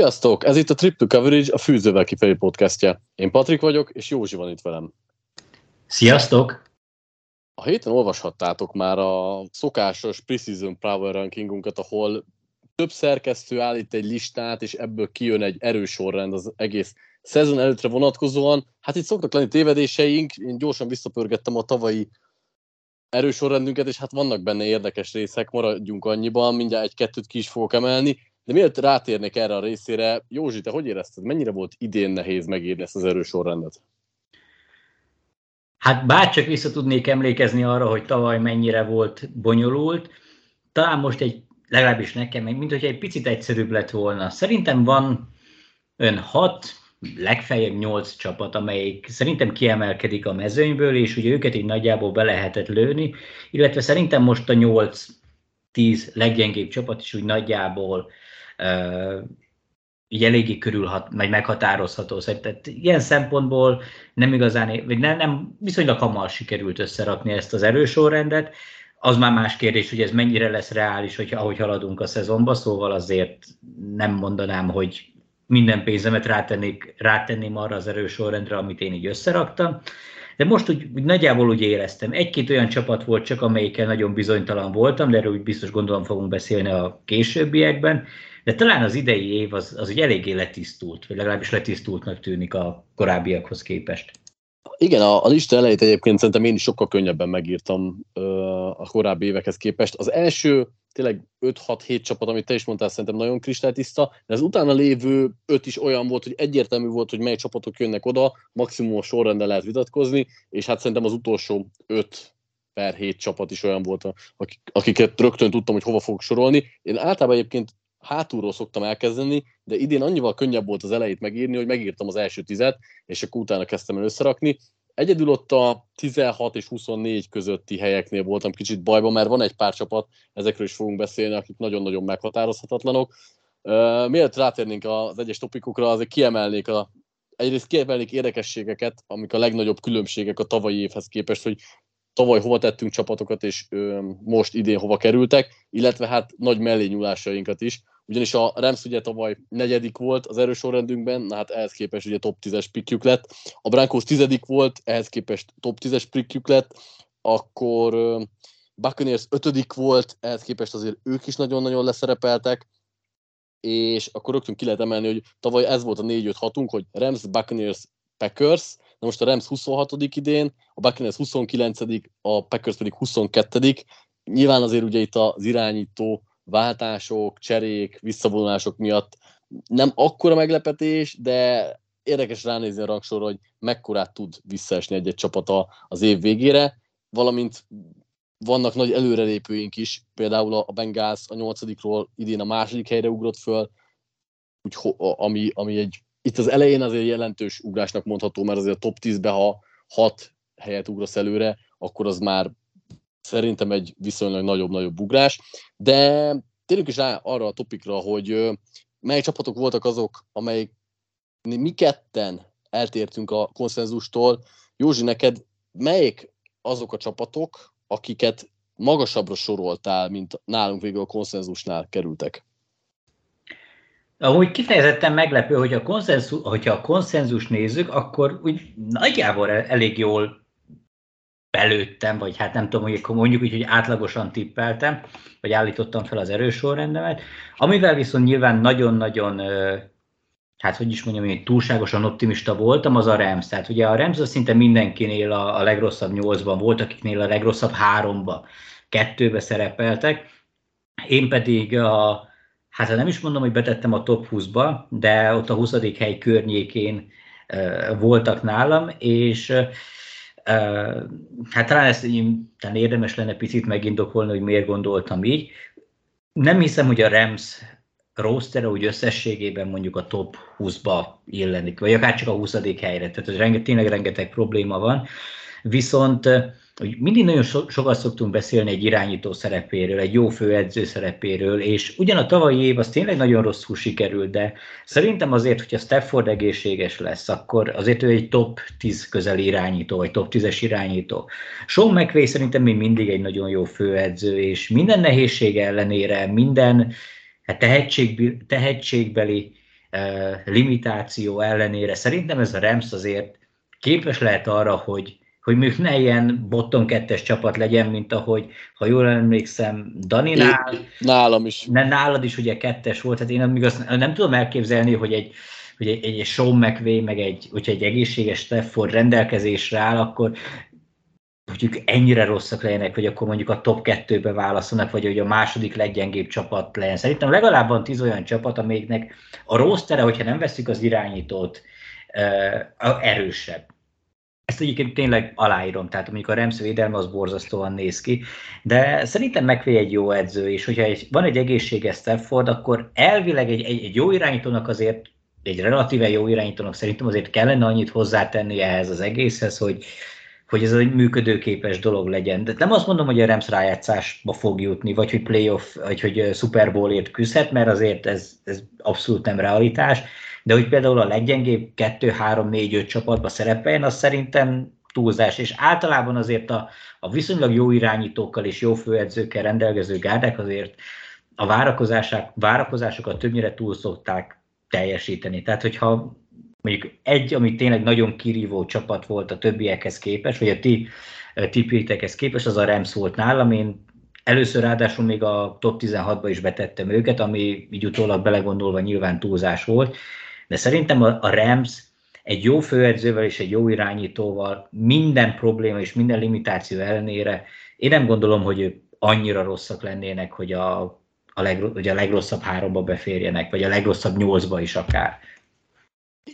Sziasztok! Ez itt a Triple Coverage, a Fűzővel kifelé podcastja. Én Patrik vagyok, és Józsi van itt velem. Sziasztok! A héten olvashattátok már a szokásos Precision Power rankingunkat, ahol több szerkesztő állít egy listát, és ebből kijön egy erős sorrend az egész szezon előttre vonatkozóan. Hát itt szoktak lenni tévedéseink, én gyorsan visszapörgettem a tavalyi erős sorrendünket, és hát vannak benne érdekes részek, maradjunk annyiban, mindjárt egy-kettőt ki is fogok emelni. De mielőtt rátérnék erre a részére, Józsi, te hogy érezted, mennyire volt idén nehéz megírni ezt az erős sorrendet? Hát bárcsak vissza tudnék emlékezni arra, hogy tavaly mennyire volt bonyolult, talán most egy, legalábbis nekem, mint hogy egy picit egyszerűbb lett volna. Szerintem van ön hat, legfeljebb nyolc csapat, amelyik szerintem kiemelkedik a mezőnyből, és ugye őket így nagyjából be lehetett lőni, illetve szerintem most a nyolc tíz leggyengébb csapat is úgy nagyjából így eléggé körülhat, vagy meghatározható. Szerintem ilyen szempontból nem igazán, vagy nem, nem viszonylag hamar sikerült összerakni ezt az erősorrendet. Az már más kérdés, hogy ez mennyire lesz reális, hogy ahogy haladunk a szezonba, szóval azért nem mondanám, hogy minden pénzemet rátennék, rátenném arra az erősorrendre, amit én így összeraktam. De most úgy, úgy nagyjából úgy éreztem. Egy-két olyan csapat volt csak, amelyikkel nagyon bizonytalan voltam, de erről úgy biztos gondolom fogunk beszélni a későbbiekben de talán az idei év az, az ugye eléggé letisztult, vagy legalábbis letisztultnak tűnik a korábbiakhoz képest. Igen, a, a lista elejét egyébként szerintem én is sokkal könnyebben megírtam ö, a korábbi évekhez képest. Az első tényleg 5-6-7 csapat, amit te is mondtál, szerintem nagyon kristálytiszta, de az utána lévő 5 is olyan volt, hogy egyértelmű volt, hogy mely csapatok jönnek oda, maximum a sorrendel lehet vitatkozni, és hát szerintem az utolsó 5 per 7 csapat is olyan volt, akiket rögtön tudtam, hogy hova fogok sorolni. Én általában egyébként hátulról szoktam elkezdeni, de idén annyival könnyebb volt az elejét megírni, hogy megírtam az első tizet, és akkor utána kezdtem el összerakni. Egyedül ott a 16 és 24 közötti helyeknél voltam kicsit bajban, mert van egy pár csapat, ezekről is fogunk beszélni, akik nagyon-nagyon meghatározhatatlanok. Uh, mielőtt rátérnénk az egyes topikokra, azért kiemelnék a, egyrészt kiemelnék érdekességeket, amik a legnagyobb különbségek a tavalyi évhez képest, hogy tavaly hova tettünk csapatokat, és ö, most idén hova kerültek, illetve hát nagy mellényúlásainkat is, ugyanis a Rams ugye tavaly negyedik volt az erős sorrendünkben, na hát ehhez képest ugye top 10-es pikjük lett, a Broncos tizedik volt, ehhez képest top 10-es pikjük lett, akkor ö, Buccaneers ötödik volt, ehhez képest azért ők is nagyon-nagyon leszerepeltek, és akkor rögtön ki lehet emelni, hogy tavaly ez volt a 4-5-6-unk, hogy Rams, Buccaneers, Packers, Na most a Rams 26. idén, a Buccaneers 29. a Packers pedig 22. Nyilván azért ugye itt az irányító váltások, cserék, visszavonulások miatt nem akkora meglepetés, de érdekes ránézni a rangsorra, hogy mekkorát tud visszaesni egy-egy csapata az év végére, valamint vannak nagy előrelépőink is, például a Bengals a nyolcadikról idén a második helyre ugrott föl, úgy, ami, ami egy itt az elején azért jelentős ugrásnak mondható, mert azért a top 10-be, ha 6 helyet ugrasz előre, akkor az már szerintem egy viszonylag nagyobb-nagyobb ugrás. De térjünk is rá arra a topikra, hogy mely csapatok voltak azok, amelyik mi ketten eltértünk a konszenzustól. Józsi, neked melyik azok a csapatok, akiket magasabbra soroltál, mint nálunk végül a konszenzusnál kerültek? Amúgy kifejezetten meglepő, hogy a konszenzus, hogyha a konszenzus nézzük, akkor úgy nagyjából elég jól belőttem, vagy hát nem tudom, hogy mondjuk úgy, hogy átlagosan tippeltem, vagy állítottam fel az erős sorrendemet, amivel viszont nyilván nagyon-nagyon, hát hogy is mondjam, hogy túlságosan optimista voltam, az a Rams. Tehát ugye a Rams az szinte mindenkinél a, a legrosszabb nyolcban volt, akiknél a legrosszabb háromba, kettőbe szerepeltek. Én pedig a, hát nem is mondom, hogy betettem a top 20-ba, de ott a 20. hely környékén voltak nálam, és hát talán ezt talán érdemes lenne picit megindokolni, hogy miért gondoltam így. Nem hiszem, hogy a Rams roster úgy összességében mondjuk a top 20-ba illenik, vagy akár csak a 20. helyre. Tehát ez renge, tényleg rengeteg probléma van. Viszont hogy mindig nagyon so, sokat szoktunk beszélni egy irányító szerepéről, egy jó főedző szerepéről, és ugyan a tavalyi év az tényleg nagyon rosszul sikerült, de szerintem azért, hogyha Stafford egészséges lesz, akkor azért ő egy top 10 közeli irányító, vagy top 10-es irányító. Sean McVay szerintem még mindig egy nagyon jó főedző, és minden nehézség ellenére, minden hát tehetség, tehetségbeli limitáció ellenére szerintem ez a Rams azért képes lehet arra, hogy hogy még ne ilyen bottom kettes csapat legyen, mint ahogy, ha jól emlékszem, Daninál. Én, nálam is. Ne, nálad is ugye kettes volt, tehát én még azt nem tudom elképzelni, hogy egy, hogy egy, egy Sean McVay, meg egy, hogyha egy egészséges Stafford rendelkezésre áll, akkor mondjuk ennyire rosszak legyenek, hogy akkor mondjuk a top kettőbe válaszolnak, vagy hogy a második leggyengébb csapat legyen. Szerintem legalább van tíz olyan csapat, amelyiknek a rosztere, hogyha nem veszük az irányítót, erősebb. Ezt egyébként tényleg aláírom, tehát amikor a Rams védelme az borzasztóan néz ki, de szerintem megvé egy jó edző, és hogyha egy, van egy egészséges Stafford, akkor elvileg egy, egy, egy jó irányítónak azért, egy relatíve jó irányítónak szerintem azért kellene annyit hozzátenni ehhez az egészhez, hogy, hogy ez egy működőképes dolog legyen. De nem azt mondom, hogy a Rams rájátszásba fog jutni, vagy hogy playoff, vagy hogy Super Bowlért küzdhet, mert azért ez, ez abszolút nem realitás, de hogy például a leggyengébb 2, 3, 4, 5 csapatba szerepeljen, az szerintem túlzás, és általában azért a, a viszonylag jó irányítókkal és jó főedzőkkel rendelkező gárdák azért a várakozások, várakozásokat többnyire túl szokták teljesíteni. Tehát, hogyha mondjuk egy, ami tényleg nagyon kirívó csapat volt a többiekhez képest, vagy a ti tipétekhez képest, az a Rams volt nálam. Én először ráadásul még a top 16-ba is betettem őket, ami így utólag belegondolva nyilván túlzás volt, de szerintem a, Rams egy jó főedzővel és egy jó irányítóval minden probléma és minden limitáció ellenére én nem gondolom, hogy ők annyira rosszak lennének, hogy a, a, leg, hogy a legrosszabb háromba beférjenek, vagy a legrosszabb nyolcba is akár.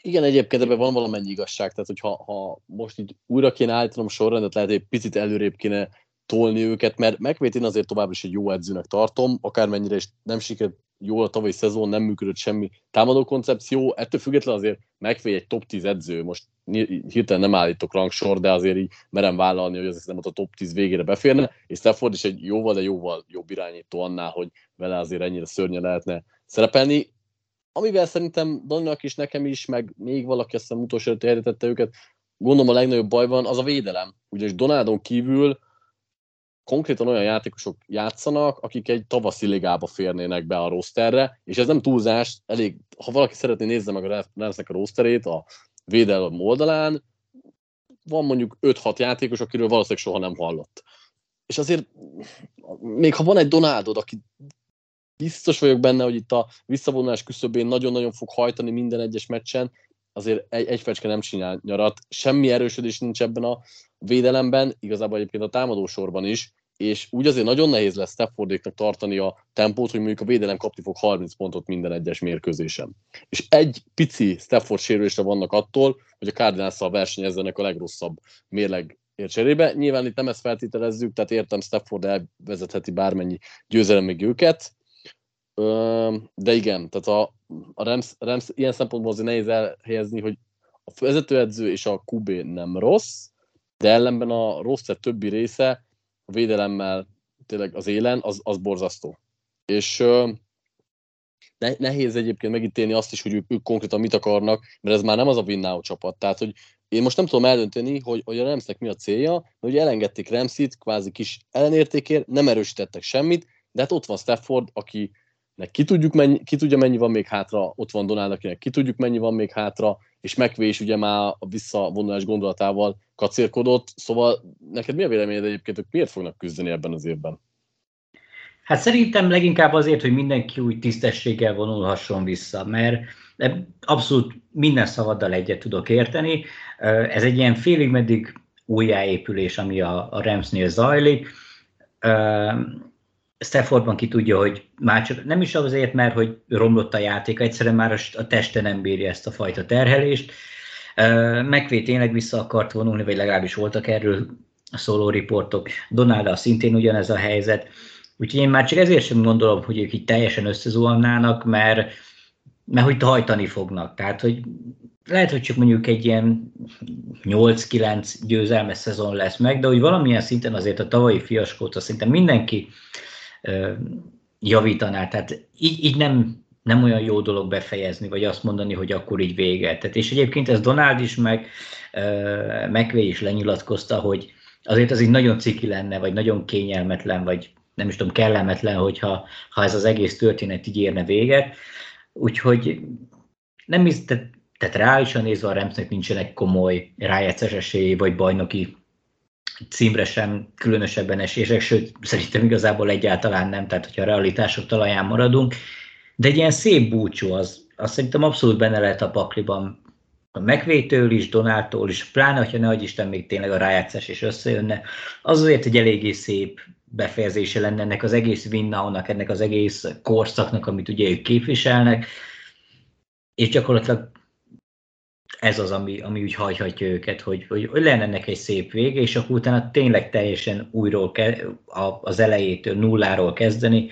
Igen, egyébként ebben van valamennyi igazság, tehát hogyha ha most így újra kéne állítanom sorrendet, lehet, hogy egy picit előrébb kéne tolni őket, mert megvét én azért tovább is egy jó edzőnek tartom, akármennyire is nem sikerült jól a tavalyi szezon, nem működött semmi támadó koncepció, ettől függetlenül azért megvé egy top 10 edző, most hirtelen nem állítok rangsor, de azért így merem vállalni, hogy ez nem a top 10 végére beférne, és Stafford is egy jóval, de jóval jobb irányító annál, hogy vele azért ennyire szörnyen lehetne szerepelni. Amivel szerintem Daninak is, nekem is, meg még valaki, azt hiszem utolsó előtt őket, gondolom a legnagyobb baj van, az a védelem. Ugyanis Donádon kívül konkrétan olyan játékosok játszanak, akik egy tavaszi ligába férnének be a rosterre, és ez nem túlzás, elég, ha valaki szeretné nézze meg a Ramsnek a rosterét a védelem oldalán, van mondjuk 5-6 játékos, akiről valószínűleg soha nem hallott. És azért, még ha van egy Donaldod, aki biztos vagyok benne, hogy itt a visszavonulás küszöbén nagyon-nagyon fog hajtani minden egyes meccsen, azért egy, egy fecske nem csinál nyarat. Semmi erősödés nincs ebben a védelemben, igazából egyébként a támadó sorban is, és úgy azért nagyon nehéz lesz Staffordéknak tartani a tempót, hogy mondjuk a védelem kapni fog 30 pontot minden egyes mérkőzésen. És egy pici Stafford sérülésre vannak attól, hogy a cardinals versenyezzenek a legrosszabb mérleg cserébe. Nyilván itt nem ezt feltételezzük, tehát értem Stafford elvezetheti bármennyi még őket, de igen, tehát a, a Rams, Rams ilyen szempontból azért nehéz elhelyezni, hogy a vezetőedző és a QB nem rossz, de ellenben a rossz többi része a védelemmel tényleg az élen, az, az borzasztó. És ne, nehéz egyébként megítélni azt is, hogy ők, ők konkrétan mit akarnak, mert ez már nem az a win csapat. Tehát, hogy én most nem tudom eldönteni, hogy, hogy a Ramsnek mi a célja, hogy elengedték Ramsit, kvázi kis ellenértékért, nem erősítettek semmit, de hát ott van Stafford, aki ki, tudjuk mennyi, ki tudja mennyi van még hátra, ott van Donald, akinek ki tudjuk mennyi van még hátra, és megvés ugye már a visszavonulás gondolatával kacérkodott, szóval neked mi a véleményed egyébként, hogy miért fognak küzdeni ebben az évben? Hát szerintem leginkább azért, hogy mindenki úgy tisztességgel vonulhasson vissza, mert abszolút minden szavaddal egyet tudok érteni. Ez egy ilyen félig meddig újjáépülés, ami a, a Ramsnél zajlik Staffordban ki tudja, hogy már nem is azért, mert hogy romlott a játék, egyszerűen már a teste nem bírja ezt a fajta terhelést. Megvé tényleg vissza akart vonulni, vagy legalábbis voltak erről a szóló riportok. Donalda szintén ugyanez a helyzet. Úgyhogy én már csak ezért sem gondolom, hogy ők így teljesen összezuhannának, mert, mert hogy hajtani fognak. Tehát, hogy lehet, hogy csak mondjuk egy ilyen 8-9 győzelmes szezon lesz meg, de hogy valamilyen szinten azért a tavalyi fiaskót, szinte mindenki javítaná. Tehát így, így nem, nem olyan jó dolog befejezni, vagy azt mondani, hogy akkor így vége. Tehát, és egyébként ez Donald is, meg McVay is lenyilatkozta, hogy azért az így nagyon ciki lenne, vagy nagyon kényelmetlen, vagy nem is tudom, kellemetlen, hogyha ha ez az egész történet így érne véget. Úgyhogy nem is, tehát, tehát reálisan nézve a Ramsnek nincsenek komoly rájátszás esélyé, vagy bajnoki címre sem különösebben esések, sőt, szerintem igazából egyáltalán nem, tehát hogyha a realitások talaján maradunk, de egy ilyen szép búcsú, az, az szerintem abszolút benne lehet a pakliban, a megvétől is, Donától is, pláne, hogyha ne Isten még tényleg a rájátszás is összejönne, az azért egy eléggé szép befejezése lenne ennek az egész Winnaunak, ennek az egész korszaknak, amit ugye ők képviselnek, és gyakorlatilag ez az, ami, ami úgy hajhatja őket, hogy, hogy, lenne ennek egy szép vége, és akkor utána tényleg teljesen újról ke, az elejétől, nulláról kezdeni,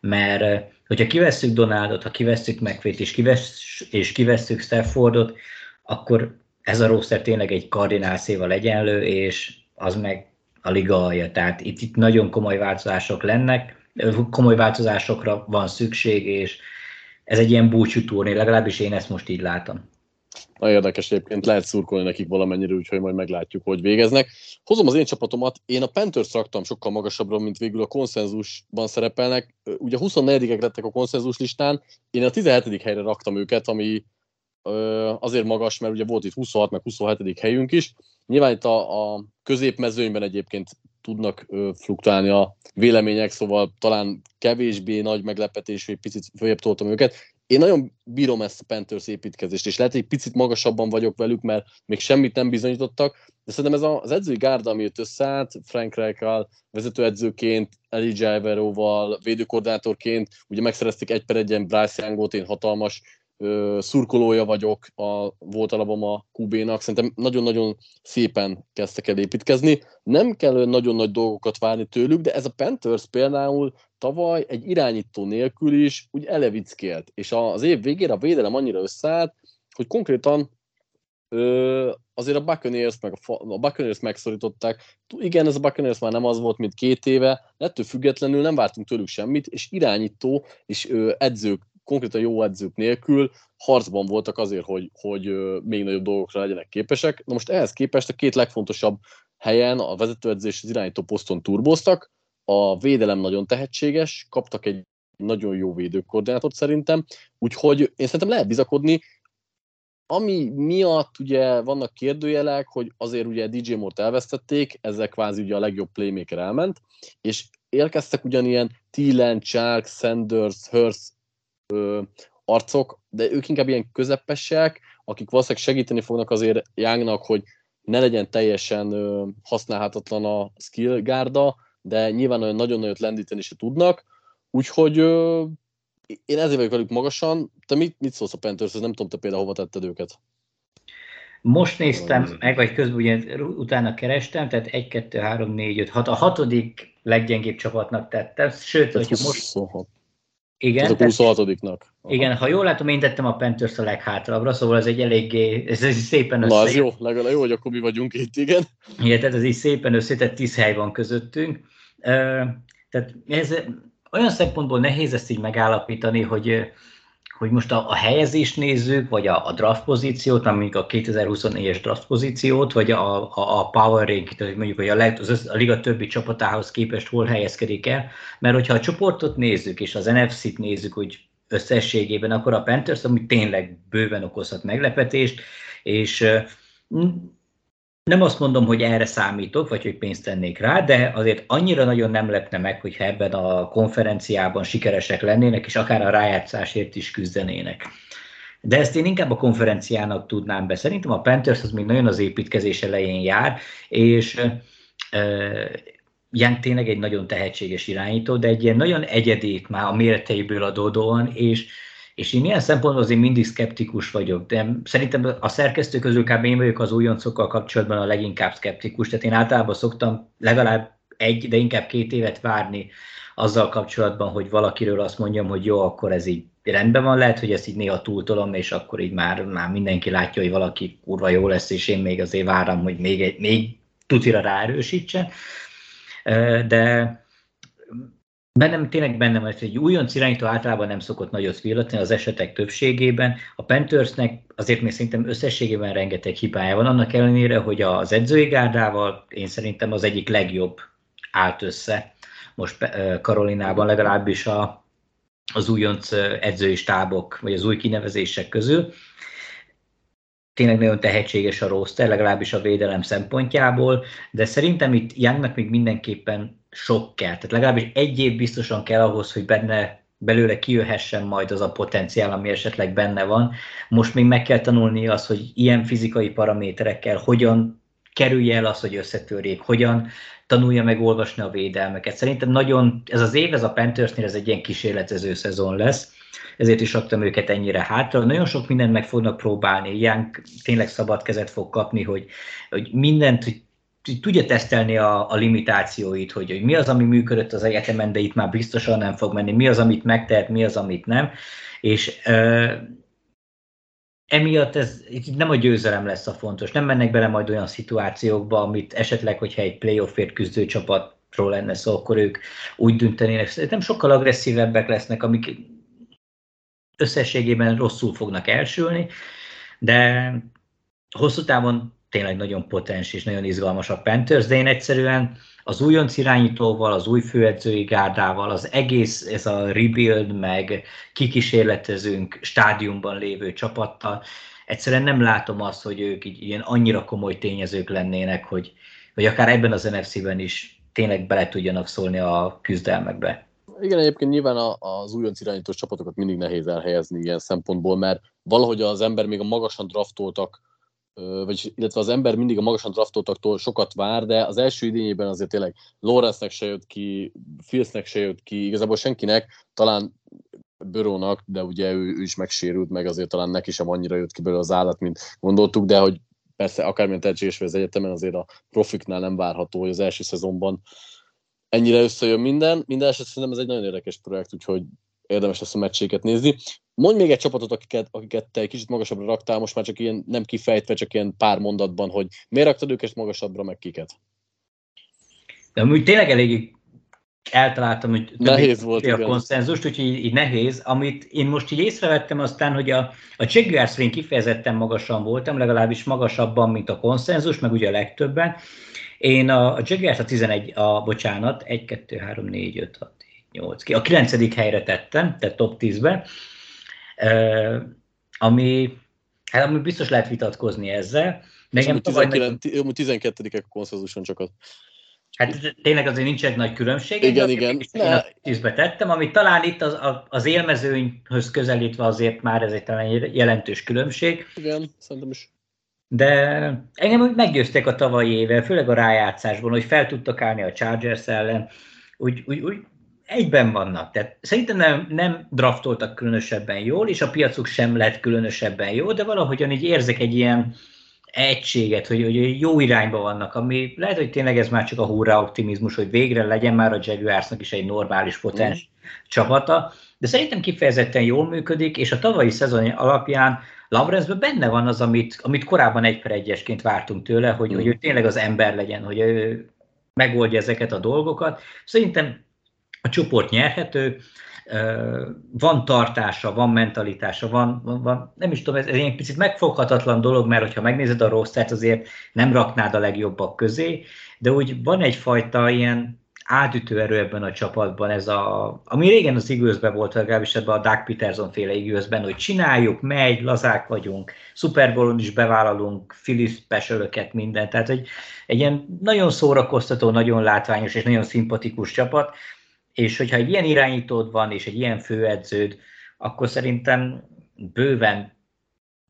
mert hogyha kivesszük Donaldot, ha kivesszük McVét és, kivesz, és kivesszük Staffordot, akkor ez a roster tényleg egy kardinálszéval egyenlő, és az meg a liga alja. Tehát itt, itt nagyon komoly változások lennek, komoly változásokra van szükség, és ez egy ilyen búcsú turné, legalábbis én ezt most így látom. Nagyon érdekes egyébként, lehet szurkolni nekik valamennyire, úgyhogy majd meglátjuk, hogy végeznek. Hozom az én csapatomat, én a Panthers raktam sokkal magasabbra, mint végül a konszenzusban szerepelnek. Ugye 24-ek lettek a konszenzus listán, én a 17. helyre raktam őket, ami azért magas, mert ugye volt itt 26 meg 27. helyünk is. Nyilván itt a, a középmezőnyben egyébként tudnak fluktuálni a vélemények, szóval talán kevésbé nagy meglepetés, hogy picit följebb toltam őket én nagyon bírom ezt a Panthers építkezést, és lehet, hogy egy picit magasabban vagyok velük, mert még semmit nem bizonyítottak, de szerintem ez az edzői gárda, ami jött összeállt, Frank Reichel vezetőedzőként, Elijah Everóval, védőkoordinátorként, ugye megszerezték egy per egyen Bryce Youngot, én hatalmas ö, szurkolója vagyok, a, volt Alabama QB-nak, szerintem nagyon-nagyon szépen kezdtek el építkezni. Nem kell nagyon nagy dolgokat várni tőlük, de ez a Panthers például tavaly egy irányító nélkül is úgy elevickélt, és az év végére a védelem annyira összeállt, hogy konkrétan ö, azért a Buccaneers, meg a, a Buccaneers megszorították. Igen, ez a Buccaneers már nem az volt, mint két éve, ettől függetlenül nem vártunk tőlük semmit, és irányító és ö, edzők konkrétan jó edzők nélkül harcban voltak azért, hogy, hogy még nagyobb dolgokra legyenek képesek. Na most ehhez képest a két legfontosabb helyen a vezetőedzés és az irányító poszton turboztak, a védelem nagyon tehetséges, kaptak egy nagyon jó védőkoordinátort szerintem, úgyhogy én szerintem lehet bizakodni, ami miatt ugye vannak kérdőjelek, hogy azért ugye DJ Mort elvesztették, ezzel kvázi ugye a legjobb playmaker elment, és érkeztek ugyanilyen Thielen, Chark, Sanders, Hurst ö, arcok, de ők inkább ilyen közepesek, akik valószínűleg segíteni fognak azért Youngnak, hogy ne legyen teljesen ö, használhatatlan a skill gárda, de nyilván olyan nagyon nagyot lendíteni se tudnak, úgyhogy ö, én ezért vagyok velük magasan. Te mit, mit szólsz a Panthers, nem tudom, te például hova tetted őket? Most néztem meg, vagy közben ugye utána kerestem, tehát 1, 2, 3, 4, 5, 6. A hatodik leggyengébb csapatnak tettem, sőt, tehát hogyha most... 26. Igen. Tehát a 26-nak. Igen, ha jól látom, én tettem a Panthers a leghátrabbra, szóval ez egy eléggé, ez, ez szépen össze. Na, ez jó, legalább jó, hogy akkor mi vagyunk itt, igen. Igen, tehát ez így szépen össze, tehát 10 hely van közöttünk. Tehát ez olyan szempontból nehéz ezt így megállapítani, hogy hogy most a, a helyezést nézzük, vagy a, a draft pozíciót, mondjuk a 2024-es draft pozíciót, vagy a, a, a power rank, tehát mondjuk hogy a, leg, az, a liga többi csapatához képest hol helyezkedik el, mert hogyha a csoportot nézzük, és az NFC-t nézzük, hogy összességében, akkor a Panthers, ami tényleg bőven okozhat meglepetést, és nem azt mondom, hogy erre számítok, vagy hogy pénzt tennék rá, de azért annyira nagyon nem lepne meg, hogyha ebben a konferenciában sikeresek lennének, és akár a rájátszásért is küzdenének. De ezt én inkább a konferenciának tudnám be. Szerintem a Panthers az még nagyon az építkezés elején jár, és e, tényleg egy nagyon tehetséges irányító, de egy ilyen nagyon egyedi már a méreteiből adódóan, és és én ilyen szempontból azért mindig szkeptikus vagyok, de szerintem a szerkesztő közül kb. én vagyok az újoncokkal kapcsolatban a leginkább szkeptikus, tehát én általában szoktam legalább egy, de inkább két évet várni azzal kapcsolatban, hogy valakiről azt mondjam, hogy jó, akkor ez így rendben van, lehet, hogy ezt így néha túltolom, és akkor így már, már mindenki látja, hogy valaki kurva jó lesz, és én még azért várom, hogy még, egy, még tutira ráerősítsen. De Bennem tényleg bennem hogy egy újonc irányító általában nem szokott nagyot villatni az esetek többségében. A Panthersnek azért még szerintem összességében rengeteg hibája van, annak ellenére, hogy az edzői gárdával én szerintem az egyik legjobb állt össze most Karolinában, legalábbis a, az újonc edzői stábok, vagy az új kinevezések közül. Tényleg nagyon tehetséges a roster, legalábbis a védelem szempontjából, de szerintem itt Youngnak még mindenképpen sok kell. Tehát legalábbis egy év biztosan kell ahhoz, hogy benne belőle kijöhessen majd az a potenciál, ami esetleg benne van. Most még meg kell tanulni az, hogy ilyen fizikai paraméterekkel hogyan kerülje el az, hogy összetörjék, hogyan tanulja meg olvasni a védelmeket. Szerintem nagyon, ez az év, ez a Panthersnél ez egy ilyen kísérletező szezon lesz, ezért is raktam őket ennyire hátra. Nagyon sok mindent meg fognak próbálni, ilyen tényleg szabad kezet fog kapni, hogy, hogy mindent hogy tudja tesztelni a, a limitációit, hogy, hogy mi az, ami működött az egyetemen, de itt már biztosan nem fog menni, mi az, amit megtehet, mi az, amit nem, és uh, emiatt ez itt nem a győzelem lesz a fontos, nem mennek bele majd olyan szituációkba, amit esetleg, hogyha egy playoffért küzdő csapatról lenne szó, akkor ők úgy döntenének. Szerintem sokkal agresszívebbek lesznek, amik összességében rosszul fognak elsülni, de hosszú távon tényleg nagyon potens és nagyon izgalmas a Panthers, de én egyszerűen az újonc irányítóval, az új főedzői gárdával, az egész ez a rebuild, meg kikísérletezünk stádiumban lévő csapattal, egyszerűen nem látom azt, hogy ők így ilyen annyira komoly tényezők lennének, hogy, hogy akár ebben az NFC-ben is tényleg bele tudjanak szólni a küzdelmekbe. Igen, egyébként nyilván az újonc irányítós csapatokat mindig nehéz elhelyezni ilyen szempontból, mert valahogy az ember még a magasan draftoltak vagy illetve az ember mindig a magasan draftoltaktól sokat vár, de az első idényében azért tényleg Lawrence-nek se jött ki, Filsnek se jött ki, igazából senkinek, talán Börónak, de ugye ő, ő, is megsérült, meg azért talán neki sem annyira jött ki belőle az állat, mint gondoltuk, de hogy persze akármilyen tehetséges vagy az egyetemen, azért a profiknál nem várható, hogy az első szezonban ennyire összejön minden. Minden esetben szerintem ez egy nagyon érdekes projekt, úgyhogy érdemes ezt a meccséket nézni. Mondj még egy csapatot, akiket, akiket te egy kicsit magasabbra raktál, most már csak ilyen nem kifejtve, csak ilyen pár mondatban, hogy miért raktad őket magasabbra, meg kiket? De amúgy tényleg elég eltaláltam, hogy nehéz volt, a igen. konszenzust, úgyhogy így, így, nehéz. Amit én most így észrevettem aztán, hogy a, a Jaguars én kifejezetten magasan voltam, legalábbis magasabban, mint a konszenzus, meg ugye a legtöbben. Én a, a Jaguars a 11, a, bocsánat, 1, 2, 3, 4, 5, 6, 7, 8, ki. A 9. helyre tettem, tehát top 10-ben ami, hát ami biztos lehet vitatkozni ezzel. Nekem 12, 12 a konszenzuson csak az. Hát tényleg azért nincsenek nagy különbség. Igen, igen. Én tízbe tettem, ami talán itt az, az élmezőnyhöz közelítve azért már ez egy talán jelentős különbség. Igen, szerintem is. De engem meggyőztek a tavalyi éve, főleg a rájátszásban, hogy fel tudtak állni a Chargers ellen, úgy, úgy, úgy egyben vannak. Tehát szerintem nem, nem draftoltak különösebben jól, és a piacuk sem lett különösebben jó, de valahogyan így érzek egy ilyen egységet, hogy, hogy jó irányba vannak, ami lehet, hogy tényleg ez már csak a hurrá optimizmus, hogy végre legyen már a Jaguarsnak is egy normális potens mm. csapata, de szerintem kifejezetten jól működik, és a tavalyi szezon alapján lawrence benne van az, amit, amit korábban egy per egyesként vártunk tőle, hogy, mm. hogy ő tényleg az ember legyen, hogy ő megoldja ezeket a dolgokat. Szerintem a csoport nyerhető, van tartása, van mentalitása, van, van, van nem is tudom, ez egy picit megfoghatatlan dolog, mert ha megnézed a rostert, azért nem raknád a legjobbak közé, de úgy van egyfajta ilyen átütő erő ebben a csapatban, ez a, ami régen az igőzben volt, legalábbis ebben a Doug Peterson féle igőzben, hogy csináljuk, megy, lazák vagyunk, Super Bowl-on is bevállalunk, Philly special mindent, tehát egy, egy ilyen nagyon szórakoztató, nagyon látványos és nagyon szimpatikus csapat, és hogyha egy ilyen irányítód van, és egy ilyen főedződ, akkor szerintem bőven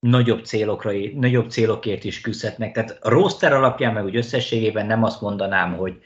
nagyobb, célokra, nagyobb célokért is küzdhetnek. Tehát a roster alapján, meg úgy összességében nem azt mondanám, hogy,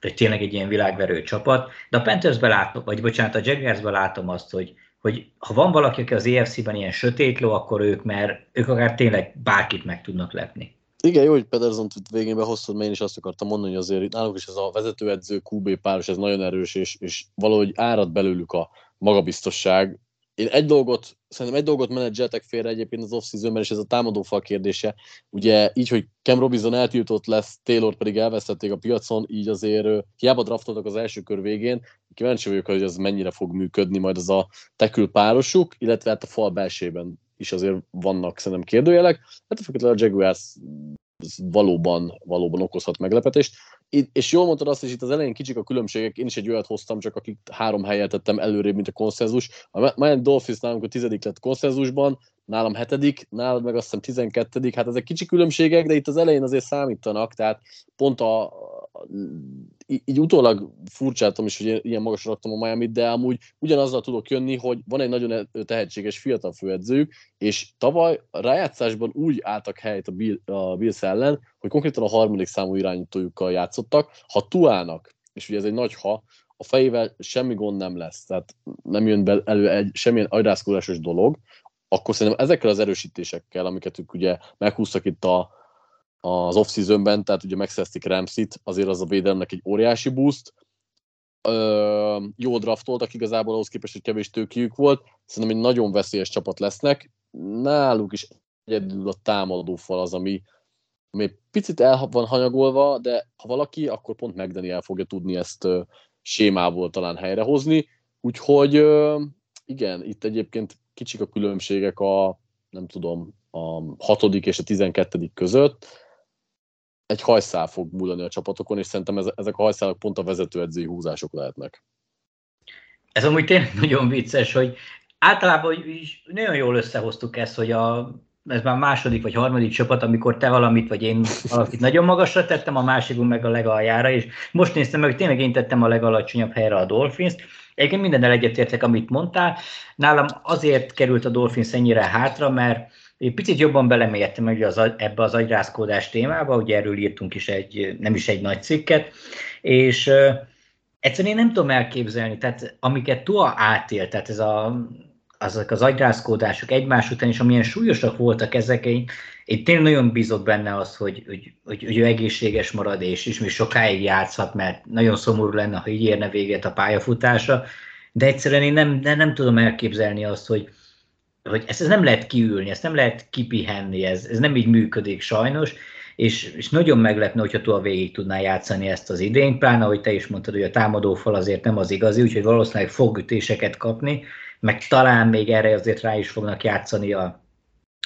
hogy tényleg egy ilyen világverő csapat, de a Panthersbe látom, vagy bocsánat, a Jaguarsbe látom azt, hogy, hogy ha van valaki, aki az EFC-ben ilyen sötétló, akkor ők, mert ők akár tényleg bárkit meg tudnak lepni. Igen, jó, hogy Pedersen végén behoztad, mert én is azt akartam mondani, hogy azért náluk is ez a vezetőedző QB páros, ez nagyon erős, és, és valahogy árad belőlük a magabiztosság. Én egy dolgot, szerintem egy dolgot menedzseltek félre egyébként az off és ez a támadófal kérdése. Ugye így, hogy Cam Robinson eltiltott lesz, Taylor pedig elvesztették a piacon, így azért hiába draftoltak az első kör végén, kíváncsi vagyok, hogy ez mennyire fog működni majd az a tekül párosuk, illetve hát a fal belsében is azért vannak szerintem kérdőjelek. Hát a a Jaguars valóban, valóban okozhat meglepetést. És jól mondtad azt, hogy itt az elején kicsik a különbségek, én is egy olyat hoztam, csak akik három helyet tettem előrébb, mint a konszenzus. A Miami Dolphins nálunk a tizedik lett konszenzusban, nálam hetedik, nálad meg azt hiszem tizenkettedik, hát ezek kicsi különbségek, de itt az elején azért számítanak, tehát pont a, így utólag furcsáltam is, hogy ilyen magasra raktam a miami de amúgy ugyanazzal tudok jönni, hogy van egy nagyon tehetséges fiatal főedzőjük, és tavaly a rájátszásban úgy álltak helyet a, Bill, Bills ellen, hogy konkrétan a harmadik számú irányítójukkal játszottak. Ha tuálnak, és ugye ez egy nagy ha, a fejével semmi gond nem lesz, tehát nem jön be elő egy semmilyen agyrázkodásos dolog, akkor szerintem ezekkel az erősítésekkel, amiket ők ugye meghúztak itt a, az off-seasonben, tehát ugye megszerezték Ramsit, azért az a védelemnek egy óriási boost. Ö, jó draftoltak igazából ahhoz képest, hogy kevés tőkiük volt. Szerintem egy nagyon veszélyes csapat lesznek. Náluk is egyedül a támadó fal az, ami, ami picit el van hanyagolva, de ha valaki, akkor pont McDaniel el fogja tudni ezt ö, sémából talán helyrehozni. Úgyhogy ö, igen, itt egyébként kicsik a különbségek a, nem tudom, a hatodik és a tizenkettedik között. Egy hajszál fog múlani a csapatokon, és szerintem ezek a hajszálak pont a vezetőedzői húzások lehetnek. Ez amúgy tényleg nagyon vicces, hogy általában is nagyon jól összehoztuk ezt, hogy a, ez már második vagy harmadik csapat, amikor te valamit, vagy én valamit nagyon magasra tettem, a másikunk meg a legaljára, és most néztem meg, hogy tényleg én tettem a legalacsonyabb helyre a Dolphins-t, Egyébként mindennel egyetértek, amit mondtál. Nálam azért került a Dolphins ennyire hátra, mert egy picit jobban belemélyedtem ugye az, ebbe az agyrázkódás témába, ugye erről írtunk is egy, nem is egy nagy cikket, és egyszerűen én nem tudom elképzelni, tehát amiket Tua átélt, tehát ez a, azok az agyrázkódások egymás után, és amilyen súlyosak voltak ezek, én, én tényleg nagyon bízok benne az, hogy, hogy, hogy, hogy ő egészséges marad, és ismét sokáig játszhat, mert nagyon szomorú lenne, ha így érne véget a pályafutása, de egyszerűen én nem, nem, nem tudom elképzelni azt, hogy, hogy ezt, ezt nem lehet kiülni, ezt nem lehet kipihenni, ez, ez nem így működik sajnos, és, és nagyon meglepne, hogyha túl végig tudná játszani ezt az idényt, pláne, ahogy te is mondtad, hogy a támadófal azért nem az igazi, úgyhogy valószínűleg fog ütéseket kapni, meg talán még erre azért rá is fognak játszani a,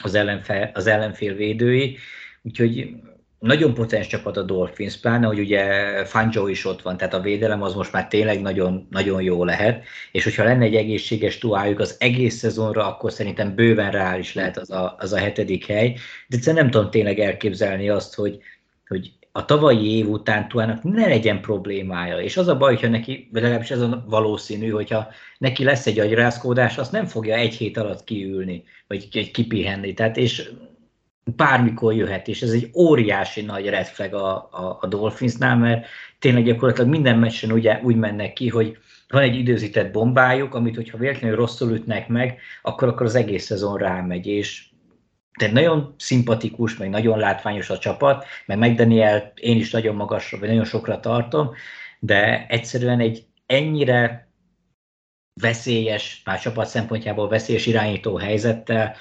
az, ellenfél, az ellenfél védői, úgyhogy nagyon potens csapat a Dolphins, pláne, hogy ugye Fangio is ott van, tehát a védelem az most már tényleg nagyon, nagyon jó lehet, és hogyha lenne egy egészséges tuájuk az egész szezonra, akkor szerintem bőven reális lehet az a, az a hetedik hely, de egyszerűen nem tudom tényleg elképzelni azt, hogy, hogy a tavalyi év után Tuának ne legyen problémája. És az a baj, hogyha neki, legalábbis ez a valószínű, hogyha neki lesz egy agyrázkódás, azt nem fogja egy hét alatt kiülni, vagy kipihenni. Tehát és bármikor jöhet, és ez egy óriási nagy red flag a, a, a Dolphinsnál, mert tényleg gyakorlatilag minden meccsen ugye, úgy mennek ki, hogy van egy időzített bombájuk, amit hogyha véletlenül rosszul ütnek meg, akkor, akkor az egész szezon rámegy, és tehát nagyon szimpatikus, meg nagyon látványos a csapat, meg McDaniel én is nagyon magasra, vagy nagyon sokra tartom, de egyszerűen egy ennyire veszélyes, már csapat szempontjából veszélyes irányító helyzettel,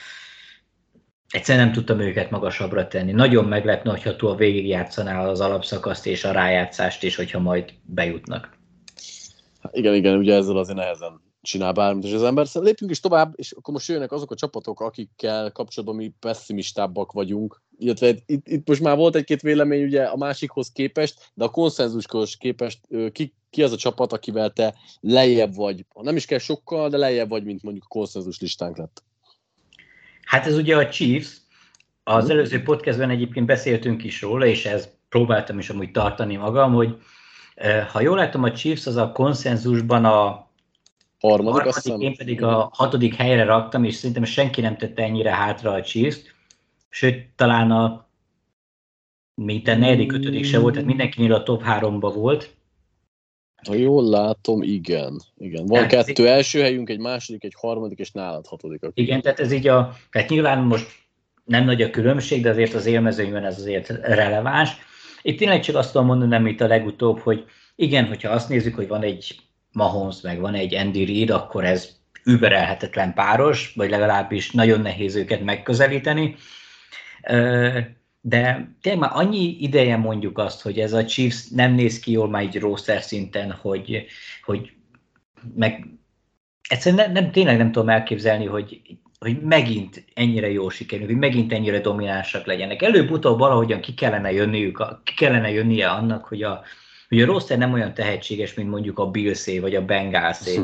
egyszerűen nem tudtam őket magasabbra tenni. Nagyon meglepne, hogyha túl végigjátszaná az alapszakaszt és a rájátszást is, hogyha majd bejutnak. Igen, igen, ugye ezzel azért nehezen csinál bármit és az ember. Szóval lépjünk is tovább, és akkor most jönnek azok a csapatok, akikkel kapcsolatban mi pessimistábbak vagyunk. Illetve itt, itt most már volt egy-két vélemény ugye a másikhoz képest, de a konszenzushoz képest ki, ki az a csapat, akivel te lejjebb vagy, nem is kell sokkal, de lejjebb vagy, mint mondjuk a konszenzus listánk lett. Hát ez ugye a Chiefs, az előző podcastben egyébként beszéltünk is róla, és ez próbáltam is amúgy tartani magam, hogy ha jól látom, a Chiefs az a konszenzusban a harmadik, harmadik aztán... én pedig a hatodik helyre raktam, és szerintem senki nem tette ennyire hátra a chiefs sőt, talán a minden negyedik, ötödik se volt, tehát mindenkinél a top háromba volt. Ha jól látom, igen. igen. Van tehát kettő ez első helyünk, egy második, egy harmadik, és nálad hatodik. Igen, tehát ez így a, tehát nyilván most nem nagy a különbség, de azért az élmezőnyben ez azért releváns. Itt tényleg csak azt tudom mondani, nem itt a legutóbb, hogy igen, hogyha azt nézzük, hogy van egy Mahomes, meg van egy Andy Reid, akkor ez überelhetetlen páros, vagy legalábbis nagyon nehéz őket megközelíteni. De tényleg már annyi ideje mondjuk azt, hogy ez a Chiefs nem néz ki jól már egy roster szinten, hogy, hogy meg egyszerűen nem, nem, tényleg nem tudom elképzelni, hogy hogy megint ennyire jó sikerül, hogy megint ennyire dominánsak legyenek. Előbb-utóbb valahogyan ki kellene, jönniük, ki kellene jönnie annak, hogy a, hogy a roster nem olyan tehetséges, mint mondjuk a Billsé vagy a Bengalsé. Hm.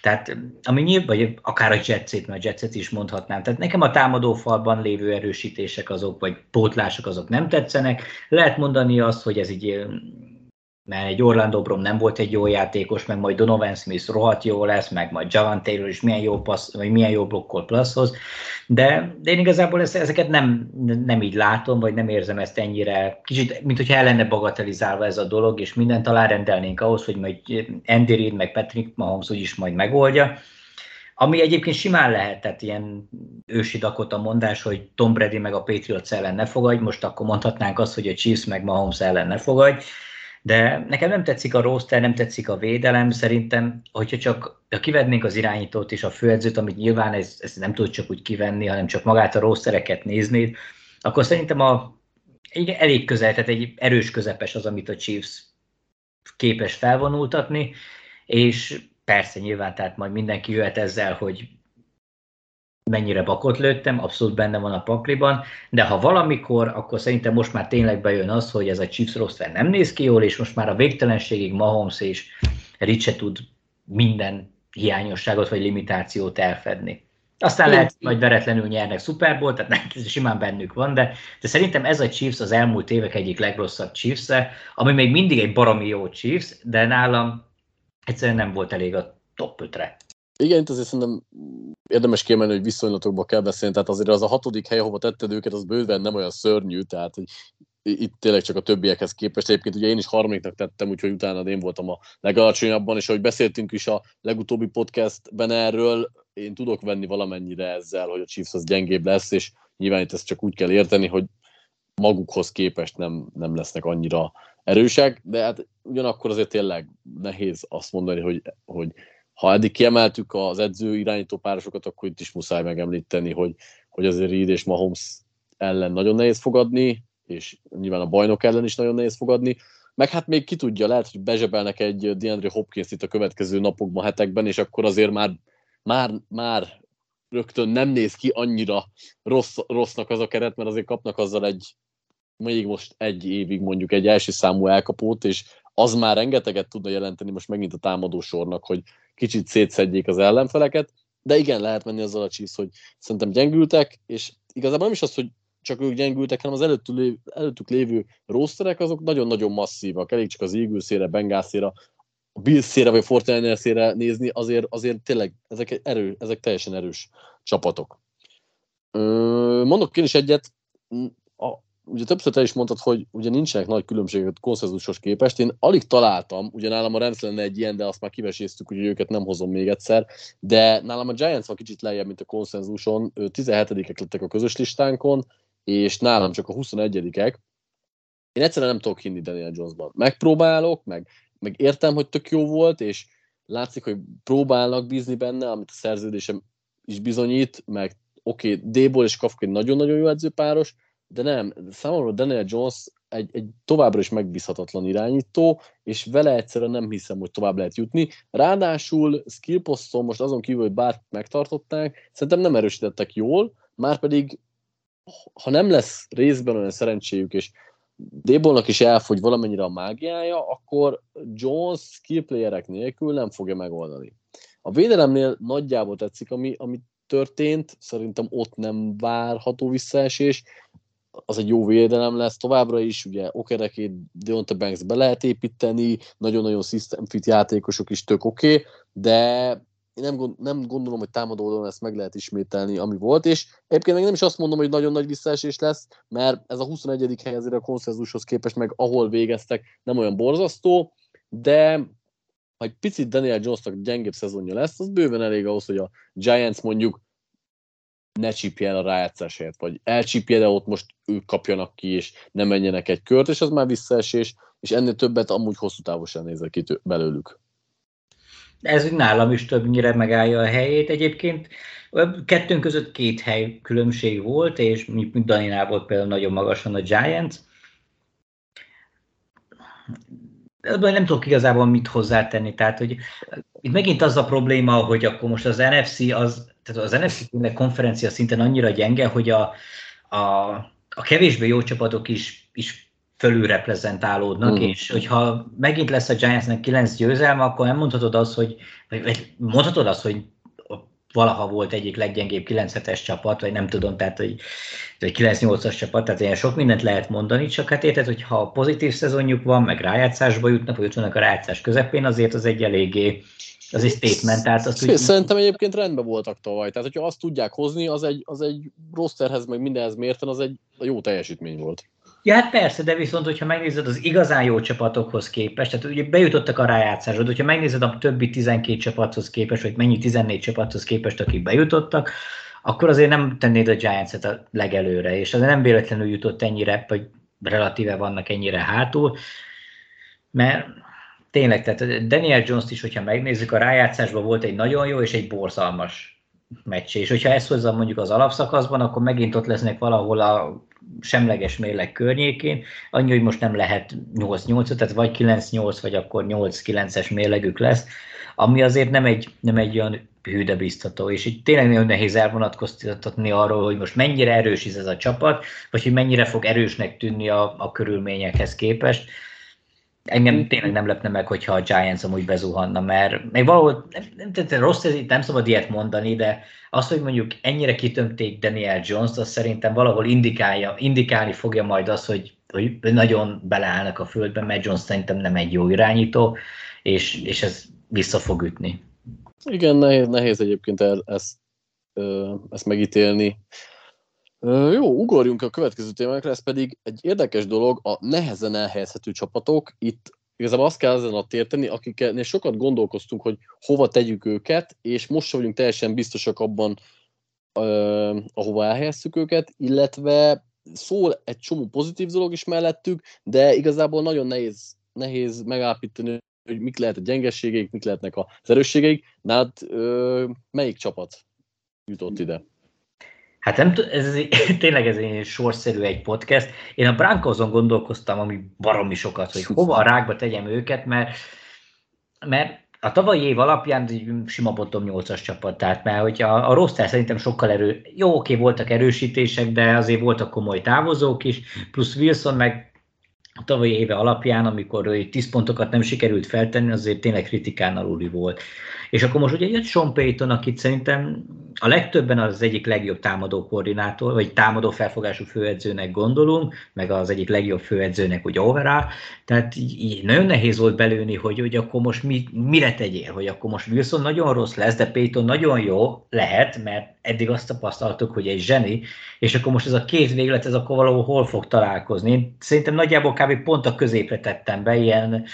Tehát, ami nyilván, vagy akár a Jetset, mert a Jetset is mondhatnám. Tehát nekem a támadó falban lévő erősítések azok, vagy pótlások azok nem tetszenek. Lehet mondani azt, hogy ez így mert egy Orlando Brom nem volt egy jó játékos, meg majd Donovan Smith rohadt jó lesz, meg majd Javan Taylor is milyen jó, passz, vagy milyen jó blokkol pluszhoz, de, de én igazából ezeket nem, nem így látom, vagy nem érzem ezt ennyire, kicsit, mint hogyha el lenne bagatelizálva ez a dolog, és mindent alárendelnénk ahhoz, hogy majd Andy Reid, meg Patrick Mahomes úgyis majd megoldja, ami egyébként simán lehet, tehát ilyen ősi Dakota mondás, hogy Tom Brady meg a Patriots ellen ne fogadj, most akkor mondhatnánk azt, hogy a Chiefs meg Mahomes ellen ne fogadj, de nekem nem tetszik a roster, nem tetszik a védelem, szerintem, hogyha csak ha kivennénk az irányítót és a főedzőt, amit nyilván ez, ez nem tud csak úgy kivenni, hanem csak magát a rostereket nézni, akkor szerintem a, igen, elég közel, tehát egy erős közepes az, amit a Chiefs képes felvonultatni, és persze nyilván, tehát majd mindenki jöhet ezzel, hogy mennyire bakot lőttem, abszolút benne van a pakliban, de ha valamikor, akkor szerintem most már tényleg bejön az, hogy ez a Chiefs roster nem néz ki jól, és most már a végtelenségig Mahomes és Ricse tud minden hiányosságot vagy limitációt elfedni. Aztán Én lehet, hogy veretlenül nyernek Super Bowl, tehát nem, simán bennük van, de, de szerintem ez a Chiefs az elmúlt évek egyik legrosszabb chiefs -e, ami még mindig egy baromi jó Chiefs, de nálam egyszerűen nem volt elég a top 5-re. Igen, itt azért szerintem érdemes kiemelni, hogy viszonylatokba kell beszélni, tehát azért az a hatodik hely, ahova tetted őket, az bőven nem olyan szörnyű, tehát hogy itt tényleg csak a többiekhez képest. Egyébként ugye én is harmadiknak tettem, úgyhogy utána én voltam a legalacsonyabban, és ahogy beszéltünk is a legutóbbi podcastben erről, én tudok venni valamennyire ezzel, hogy a Chiefs az gyengébb lesz, és nyilván itt ezt csak úgy kell érteni, hogy magukhoz képest nem, nem lesznek annyira erősek, de hát ugyanakkor azért tényleg nehéz azt mondani, hogy, hogy ha eddig kiemeltük az edző irányító párosokat, akkor itt is muszáj megemlíteni, hogy, hogy azért Reed és Mahomes ellen nagyon nehéz fogadni, és nyilván a bajnok ellen is nagyon nehéz fogadni, meg hát még ki tudja, lehet, hogy bezsebelnek egy DeAndre Hopkins itt a következő napokban, hetekben, és akkor azért már, már, már rögtön nem néz ki annyira rossz, rossznak az a keret, mert azért kapnak azzal egy, még most egy évig mondjuk egy első számú elkapót, és az már rengeteget tudna jelenteni most megint a támadó sornak, hogy kicsit szétszedjék az ellenfeleket, de igen, lehet menni azzal a Chiefs, hogy szerintem gyengültek, és igazából nem is az, hogy csak ők gyengültek, hanem az előttük, lévő, előttük lévő rosterek, azok nagyon-nagyon masszívak. Elég csak az Eaglesére, Bengászére, a Bills-ére vagy Fortiners-ére nézni, azért, azért tényleg ezek, erő, ezek teljesen erős csapatok. Mondok én is egyet, a, ugye többször te is mondtad, hogy ugye nincsenek nagy különbségek konszenzusos képest. Én alig találtam, ugye nálam a Rams lenne egy ilyen, de azt már kiveséztük, hogy őket nem hozom még egyszer, de nálam a Giants van kicsit lejjebb, mint a konszenzuson. 17-ek lettek a közös listánkon, és nálam csak a 21-ek. Én egyszerűen nem tudok hinni Daniel Jonesban. Megpróbálok, meg, meg értem, hogy tök jó volt, és látszik, hogy próbálnak bízni benne, amit a szerződésem is bizonyít, meg oké, okay, D-ból és Kafka egy nagyon-nagyon jó edzőpáros, de nem, számomra Daniel Jones egy, egy továbbra is megbízhatatlan irányító, és vele egyszerűen nem hiszem, hogy tovább lehet jutni. Ráadásul skill poszton most azon kívül, hogy bár megtartották, szerintem nem erősítettek jól, már pedig ha nem lesz részben olyan szerencséjük, és Débolnak is elfogy valamennyire a mágiája, akkor Jones skill playerek nélkül nem fogja megoldani. A védelemnél nagyjából tetszik, ami, ami történt, szerintem ott nem várható visszaesés, az egy jó védelem lesz továbbra is, ugye Okerekét, Deonta Banks be lehet építeni, nagyon-nagyon system fit játékosok is tök oké, okay, de én nem, gond, nem gondolom, hogy támadó oldalon ezt meg lehet ismételni, ami volt, és egyébként meg nem is azt mondom, hogy nagyon nagy visszaesés lesz, mert ez a 21. hely azért a konszenzushoz képest meg ahol végeztek nem olyan borzasztó, de ha egy picit Daniel Jonesnak gyengébb szezonja lesz, az bőven elég ahhoz, hogy a Giants mondjuk ne csípje el a rájátszásért, vagy elcsípje, de ott most ők kapjanak ki, és ne menjenek egy kört, és az már visszaesés, és ennél többet amúgy hosszú távosan nézek ki belőlük. Ez nálam is többnyire megállja a helyét. Egyébként kettőnk között két hely különbség volt, és mint Daninál volt például nagyon magasan a Giants. Nem tudok igazából mit hozzátenni. Tehát, hogy itt megint az a probléma, hogy akkor most az NFC az tehát az NFC konferencia szinten annyira gyenge, hogy a, a, a kevésbé jó csapatok is, is fölül reprezentálódnak, mm. és hogyha megint lesz a Giantsnek 9 győzelme, akkor nem mondhatod azt, hogy, vagy, vagy mondhatod azt, hogy valaha volt egyik leggyengébb 9-7-es csapat, vagy nem tudom, tehát hogy, vagy 9-8-as csapat, tehát ilyen sok mindent lehet mondani, csak hát érted, hogy ha pozitív szezonjuk van, meg rájátszásba jutnak, vagy jutnak a rájátszás közepén, azért az egy eléggé az egy statement. Tehát azt úgy... Szerintem egyébként rendben voltak tavaly. Tehát, hogyha azt tudják hozni, az egy, az egy rosterhez, meg mindenhez mérten, az egy jó teljesítmény volt. Ja, hát persze, de viszont, hogyha megnézed az igazán jó csapatokhoz képest, tehát ugye bejutottak a rájátszásod, hogyha megnézed a többi 12 csapathoz képest, vagy mennyi 14 csapathoz képest, akik bejutottak, akkor azért nem tennéd a Giants-et a legelőre, és azért nem véletlenül jutott ennyire, vagy relatíve vannak ennyire hátul, mert tényleg, tehát Daniel Jones-t is, hogyha megnézzük, a rájátszásban volt egy nagyon jó és egy borzalmas meccs, és hogyha ezt hozzá mondjuk az alapszakaszban, akkor megint ott lesznek valahol a semleges mérleg környékén, annyi, hogy most nem lehet 8-8, tehát vagy 9-8, vagy akkor 8-9-es mérlegük lesz, ami azért nem egy, nem egy olyan hűde biztató, és így tényleg nagyon nehéz elvonatkoztatni arról, hogy most mennyire erős ez a csapat, vagy hogy mennyire fog erősnek tűnni a, a körülményekhez képest engem tényleg nem lepne meg, hogyha a Giants amúgy bezuhanna, mert még valahol, nem, nem, nem, rossz ez, nem szabad ilyet mondani, de az, hogy mondjuk ennyire kitömték Daniel Jones-t, az szerintem valahol indikálja, indikálni fogja majd az, hogy, hogy nagyon beleállnak a földbe, mert Jones szerintem nem egy jó irányító, és, és ez vissza fog ütni. Igen, nehéz, nehéz egyébként el, ezt, ezt megítélni. Jó, ugorjunk a következő témákra, ez pedig egy érdekes dolog, a nehezen elhelyezhető csapatok. Itt igazából azt kell ezen a térteni, akiknél sokat gondolkoztunk, hogy hova tegyük őket, és most sem vagyunk teljesen biztosak abban, ahova elhelyezzük őket, illetve szól egy csomó pozitív dolog is mellettük, de igazából nagyon nehéz, nehéz megállapítani, hogy mik lehet a gyengeségeik, mik lehetnek az erősségeik. Nálad uh, melyik csapat jutott ide? Hát nem t- ez, tényleg ez egy sorszerű egy podcast. Én a Brankoson gondolkoztam, ami baromi sokat, hogy hova a rákba tegyem őket, mert, mert a tavalyi év alapján sima bottom 8-as csapat, tehát mert hogyha a roster szerintem sokkal erő, jó, oké, voltak erősítések, de azért voltak komoly távozók is, plusz Wilson meg a tavalyi éve alapján, amikor 10 pontokat nem sikerült feltenni, azért tényleg kritikán aluli volt. És akkor most ugye jött Sean Payton, akit szerintem a legtöbben az egyik legjobb támadó koordinátor, vagy támadó felfogású főedzőnek gondolunk, meg az egyik legjobb főedzőnek úgy overall, tehát így nagyon nehéz volt belőni, hogy, hogy akkor most mi, mire tegyél, hogy akkor most Wilson nagyon rossz lesz, de Payton nagyon jó lehet, mert eddig azt tapasztaltuk, hogy egy zseni, és akkor most ez a két véglet, ez akkor valahol hol fog találkozni. Szerintem nagyjából kb. pont a középre tettem be, ilyen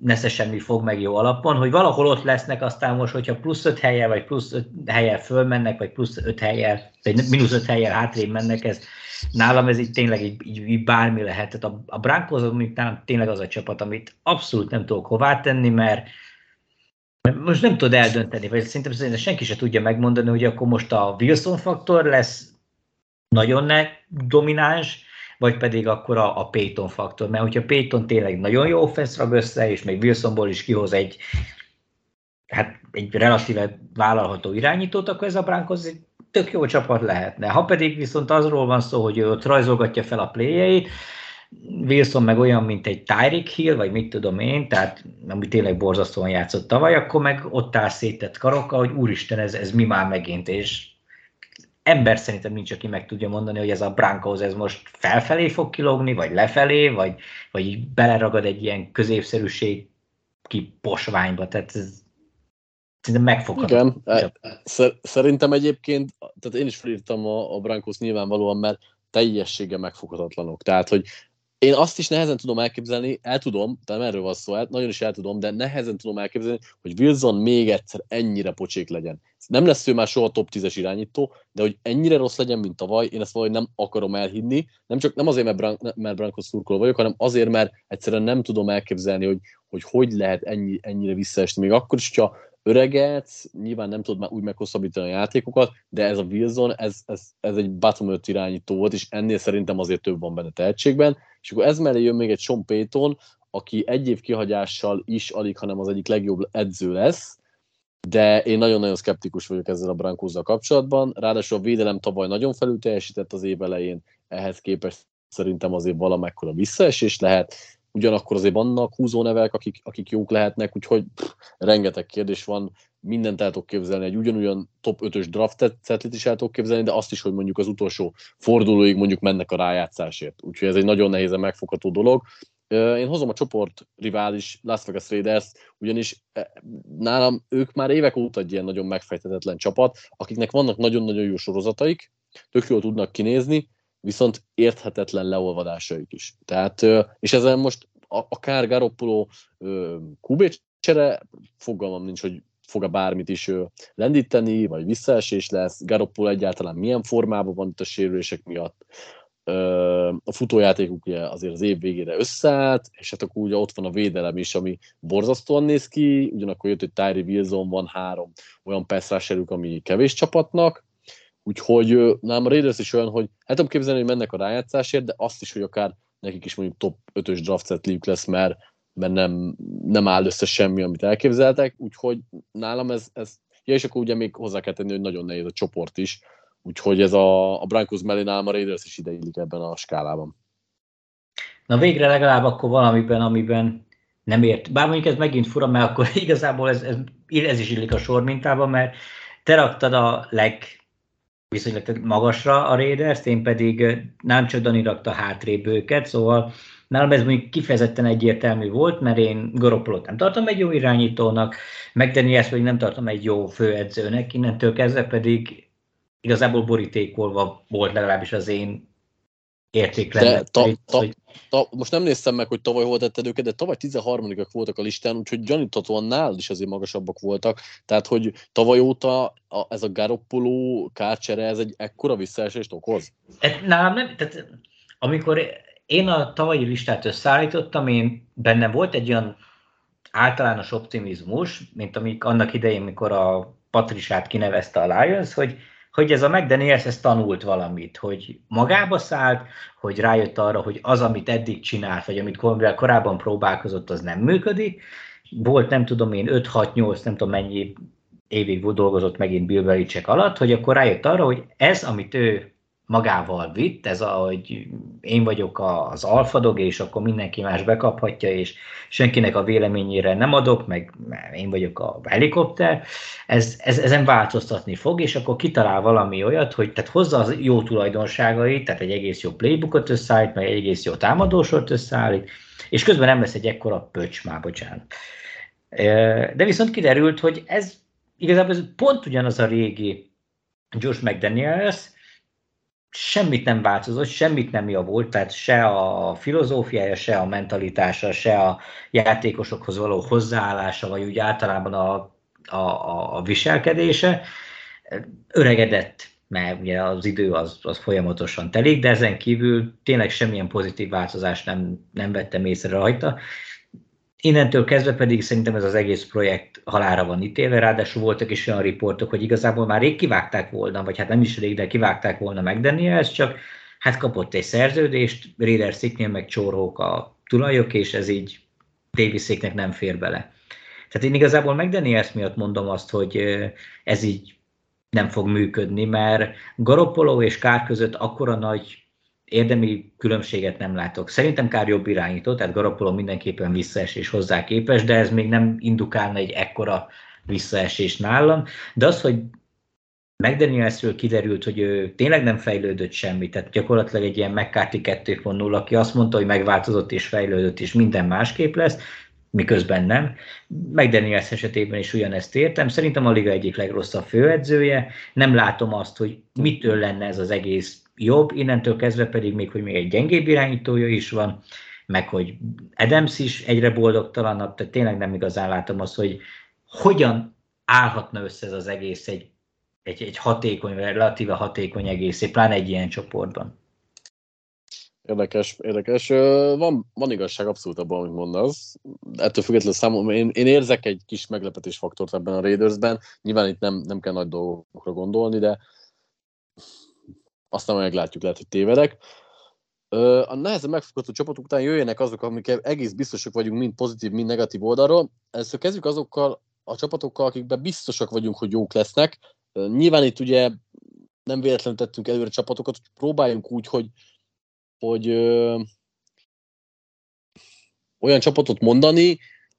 nesze semmi fog meg jó alapon, hogy valahol ott lesznek, aztán most, hogyha plusz öt helyen, vagy plusz öt helyen fölmennek, vagy plusz öt helyen, vagy mínusz öt helyen hátrébb mennek, ez nálam ez így tényleg így, így, így bármi lehet. Tehát a, a Broncos nálam tényleg az a csapat, amit abszolút nem tudok hová tenni, mert most nem tudod eldönteni, vagy szerintem, szerintem senki se tudja megmondani, hogy akkor most a Wilson faktor lesz nagyon ne domináns, vagy pedig akkor a, a Payton faktor. Mert hogyha Payton tényleg nagyon jó offense össze, és még Wilsonból is kihoz egy, hát egy relatíve vállalható irányítót, akkor ez a Broncos egy tök jó csapat lehetne. Ha pedig viszont azról van szó, hogy ő ott rajzolgatja fel a pléjeit, Wilson meg olyan, mint egy Tyreek Hill, vagy mit tudom én, tehát ami tényleg borzasztóan játszott tavaly, akkor meg ott áll szétett karokkal, hogy úristen, ez, ez mi már megint, és ember szerintem nincs, aki meg tudja mondani, hogy ez a Broncos ez most felfelé fog kilógni, vagy lefelé, vagy, vagy beleragad egy ilyen középszerűség ki posványba, tehát ez szerintem megfogható. Igen, szerintem egyébként, tehát én is felírtam a, a Broncos nyilvánvalóan, mert teljessége megfoghatatlanok. Tehát, hogy én azt is nehezen tudom elképzelni, el tudom, de nem erről van szó, nagyon is el tudom, de nehezen tudom elképzelni, hogy Wilson még egyszer ennyire pocsék legyen. Nem lesz ő már soha top 10-es irányító, de hogy ennyire rossz legyen, mint tavaly, én ezt valahogy nem akarom elhinni. Nem csak nem azért, mert, Bran- mert Brankos szurkoló vagyok, hanem azért, mert egyszerűen nem tudom elképzelni, hogy hogy, hogy lehet ennyi, ennyire visszaesni. Még akkor is, hogyha öreget, nyilván nem tud már úgy meghosszabbítani a játékokat, de ez a Wilson, ez, ez, ez egy bottom 5 irányító volt, és ennél szerintem azért több van benne tehetségben, és akkor ez mellé jön még egy Sean Payton, aki egy év kihagyással is alig, hanem az egyik legjobb edző lesz, de én nagyon-nagyon szkeptikus vagyok ezzel a Brankózzal kapcsolatban. Ráadásul a védelem tavaly nagyon felül teljesített az év elején, ehhez képest szerintem azért valamekkora visszaesés lehet. Ugyanakkor azért vannak húzónevek, akik, akik jók lehetnek, úgyhogy pff, rengeteg kérdés van, mindent el tudok képzelni, egy ugyanolyan top 5-ös draft is el tudok képzelni, de azt is, hogy mondjuk az utolsó fordulóig mondjuk mennek a rájátszásért. Úgyhogy ez egy nagyon nehézen megfogható dolog. Én hozom a csoport rivális Las Vegas Raiders, ugyanis nálam ők már évek óta egy ilyen nagyon megfejtetetlen csapat, akiknek vannak nagyon-nagyon jó sorozataik, tök jól tudnak kinézni, viszont érthetetlen leolvadásaik is. Tehát, és ezen most akár Garoppolo Kubécsere, fogalmam nincs, hogy fog-e bármit is lendíteni, vagy visszaesés lesz, Garoppolo egyáltalán milyen formában van itt a sérülések miatt, a futójátékuk ugye azért az év végére összeállt, és hát akkor ugye ott van a védelem is, ami borzasztóan néz ki, ugyanakkor jött, hogy Tyree Wilson van három olyan passzráserük, ami kevés csapatnak, úgyhogy nálam a Raiders is olyan, hogy hát tudom képzelni, hogy mennek a rájátszásért, de azt is, hogy akár nekik is mondjuk top 5-ös draft setliük lesz, mert, mert nem, nem áll össze semmi, amit elképzeltek, úgyhogy nálam ez, ez ja, és akkor ugye még hozzá kell tenni, hogy nagyon nehéz a csoport is, Úgyhogy ez a, a Broncos mellé nálam a Raiders is ideillik ebben a skálában. Na végre legalább akkor valamiben, amiben nem ért. Bár mondjuk ez megint fura, mert akkor igazából ez, ez, ez is illik a sor mintában, mert te raktad a leg viszonylag magasra a Raiders, én pedig nem Dani rakta hátrébb őket, szóval nálam ez mondjuk kifejezetten egyértelmű volt, mert én Garoppolot nem tartom egy jó irányítónak, meg Daniels pedig nem tartom egy jó főedzőnek, innentől kezdve pedig igazából borítékolva volt legalábbis az én értékrendem. ta, ta, hogy... most nem néztem meg, hogy tavaly hol tetted őket, de tavaly 13 voltak a listán, úgyhogy gyaníthatóan nál is azért magasabbak voltak. Tehát, hogy tavaly óta a, ez a Garoppolo kárcsere, ez egy ekkora visszaesést okoz? Hát, nálam nem, tehát amikor én a tavalyi listát összeállítottam, én bennem volt egy olyan általános optimizmus, mint amik annak idején, mikor a Patrisát kinevezte a Lions, hogy hogy ez a McDaniels ez tanult valamit, hogy magába szállt, hogy rájött arra, hogy az, amit eddig csinált, vagy amit korábban próbálkozott, az nem működik. Volt nem tudom én 5-6-8, nem tudom mennyi évig dolgozott megint Bill Belichick alatt, hogy akkor rájött arra, hogy ez, amit ő magával vitt, ez a, hogy én vagyok az alfadog, és akkor mindenki más bekaphatja, és senkinek a véleményére nem adok, meg én vagyok a helikopter, ez, ez, ezen változtatni fog, és akkor kitalál valami olyat, hogy tehát hozza az jó tulajdonságait, tehát egy egész jó playbookot összeállít, meg egy egész jó támadósort összeállít, és közben nem lesz egy ekkora pöcs, már bocsánat. De viszont kiderült, hogy ez igazából ez pont ugyanaz a régi Josh McDaniels, semmit nem változott, semmit nem javult, tehát se a filozófiája, se a mentalitása, se a játékosokhoz való hozzáállása, vagy úgy általában a, a, a, viselkedése. Öregedett, mert ugye az idő az, az folyamatosan telik, de ezen kívül tényleg semmilyen pozitív változást nem, nem vettem észre rajta. Innentől kezdve pedig szerintem ez az egész projekt halára van ítélve, ráadásul voltak is olyan riportok, hogy igazából már rég kivágták volna, vagy hát nem is rég, de kivágták volna meg Daniels, csak hát kapott egy szerződést, Raider Sziknél meg csórhók a tulajok, és ez így Daviséknek nem fér bele. Tehát én igazából meg Daniels miatt mondom azt, hogy ez így nem fog működni, mert Garoppolo és Kár között akkora nagy érdemi különbséget nem látok. Szerintem Kár jobb irányító, tehát Garoppolo mindenképpen visszaesés hozzá képes, de ez még nem indukálna egy ekkora visszaesés nálam. De az, hogy McDanielsről kiderült, hogy ő tényleg nem fejlődött semmi, tehát gyakorlatilag egy ilyen McCarthy 2.0, aki azt mondta, hogy megváltozott és fejlődött, és minden másképp lesz, miközben nem. McDaniels esetében is ugyanezt értem. Szerintem a liga egyik legrosszabb főedzője. Nem látom azt, hogy mitől lenne ez az egész jobb, innentől kezdve pedig még, hogy még egy gyengébb irányítója is van, meg hogy Adams is egyre boldogtalanabb, tehát tényleg nem igazán látom azt, hogy hogyan állhatna össze ez az egész egy, egy, egy hatékony, vagy relatíve hatékony egész, pláne egy ilyen csoportban. Érdekes, érdekes. Van, van igazság abszolút abban, amit mondasz. Ettől függetlenül számomra, én, én érzek egy kis meglepetés faktort ebben a Raidersben. Nyilván itt nem, nem kell nagy dolgokra gondolni, de aztán meglátjuk, lehet, hogy tévedek. A nehezen megfogható csapatok után jöjjenek azok, amik egész biztosak vagyunk mind pozitív, mind negatív oldalról. Először kezdjük azokkal, a csapatokkal, akikben biztosak vagyunk, hogy jók lesznek. Nyilván itt ugye nem véletlenül tettünk előre csapatokat, hogy próbáljunk úgy, hogy, hogy ö, olyan csapatot mondani,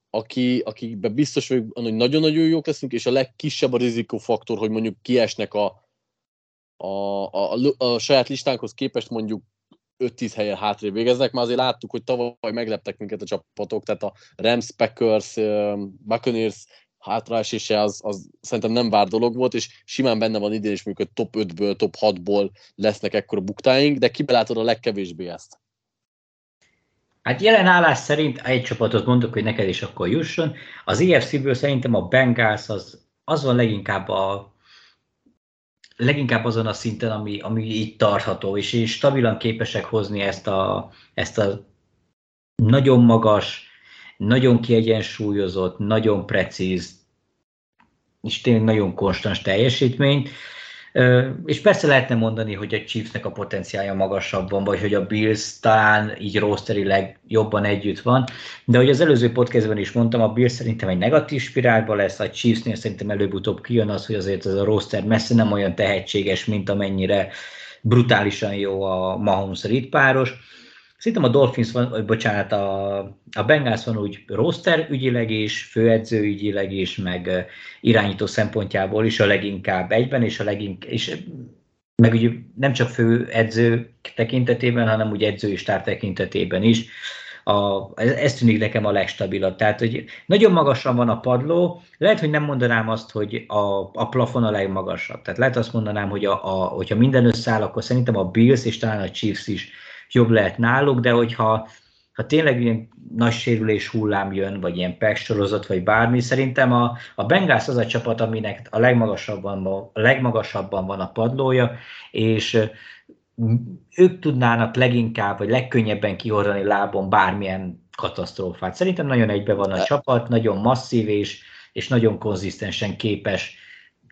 aki, akikben biztos vagyok, hogy nagyon-nagyon jók leszünk, és a legkisebb a rizikófaktor, hogy mondjuk kiesnek a, a, a, a, saját listánkhoz képest mondjuk 5-10 helyen hátrébb végeznek, már azért láttuk, hogy tavaly megleptek minket a csapatok, tehát a Rams, Packers, Buccaneers hátraesése az, az szerintem nem vár dolog volt, és simán benne van idén is hogy top 5-ből, top 6-ból lesznek ekkora buktáink, de kibelátod a legkevésbé ezt? Hát jelen állás szerint egy csapatot mondok, hogy neked is akkor jusson. Az EFC-ből szerintem a Bengals az, az van leginkább a leginkább azon a szinten, ami, ami itt tartható, és, és stabilan képesek hozni ezt a, ezt a nagyon magas, nagyon kiegyensúlyozott, nagyon precíz, és tényleg nagyon konstans teljesítményt. És persze lehetne mondani, hogy a Chiefsnek a potenciája magasabb van, vagy hogy a Bills talán így rosterileg jobban együtt van, de hogy az előző podcastben is mondtam, a Bills szerintem egy negatív spirálba lesz, a Chiefsnél szerintem előbb-utóbb kijön az, hogy azért ez a roster messze nem olyan tehetséges, mint amennyire brutálisan jó a Mahomes Reed páros Szerintem a Dolphins van, bocsánat, a, a Bengals van úgy roster ügyileg is, főedző ügyileg is, meg irányító szempontjából is a leginkább egyben, és a leginkább, és meg ugye nem csak főedző tekintetében, hanem úgy edzői stár tekintetében is. A, ez tűnik nekem a legstabilabb. Tehát, hogy nagyon magasan van a padló, lehet, hogy nem mondanám azt, hogy a, a plafon a legmagasabb. Tehát lehet azt mondanám, hogy a, a, hogyha minden összeáll, akkor szerintem a Bills és talán a Chiefs is jobb lehet náluk, de hogyha ha tényleg ilyen nagy sérülés hullám jön, vagy ilyen sorozat, vagy bármi, szerintem a, a Bengals az a csapat, aminek a legmagasabban, a legmagasabban van a padlója, és ők tudnának leginkább, vagy legkönnyebben kihordani lábon bármilyen katasztrófát. Szerintem nagyon egybe van a csapat, nagyon masszív és, és nagyon konzisztensen képes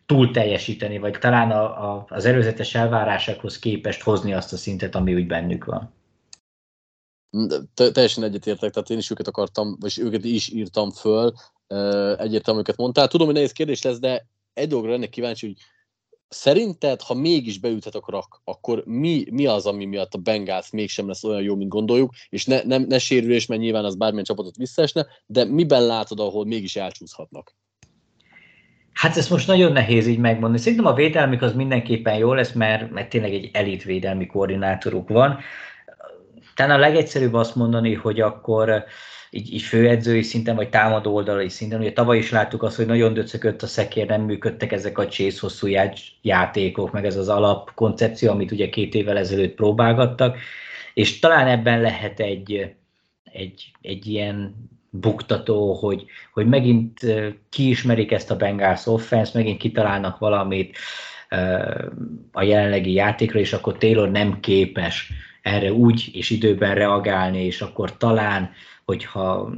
túl teljesíteni, vagy talán a, a, az előzetes elvárásokhoz képest hozni azt a szintet, ami úgy bennük van. Te, teljesen egyetértek, tehát én is őket akartam, vagy őket is írtam föl, egyértelmű őket mondtál. Tudom, hogy nehéz kérdés lesz, de egy dologra lennék kíváncsi, hogy szerinted, ha mégis beüthet a krak, akkor mi, mi az, ami miatt a Bengals mégsem lesz olyan jó, mint gondoljuk, és ne, ne, ne sérülés, mert nyilván az bármilyen csapatot visszaesne, de miben látod, ahol mégis elcsúszhatnak? Hát ezt most nagyon nehéz így megmondani. Szerintem a védelmük az mindenképpen jó lesz, mert, mert tényleg egy elit védelmi koordinátoruk van. Talán a legegyszerűbb azt mondani, hogy akkor így, így főedzői szinten, vagy támadó oldalai szinten. Ugye tavaly is láttuk azt, hogy nagyon döcögött a szekér, nem működtek ezek a csész hosszú játékok, meg ez az alapkoncepció, amit ugye két évvel ezelőtt próbálgattak, és talán ebben lehet egy, egy, egy ilyen buktató, hogy, hogy megint kiismerik ezt a Bengals offense, megint kitalálnak valamit a jelenlegi játékra, és akkor Taylor nem képes erre úgy és időben reagálni, és akkor talán, hogyha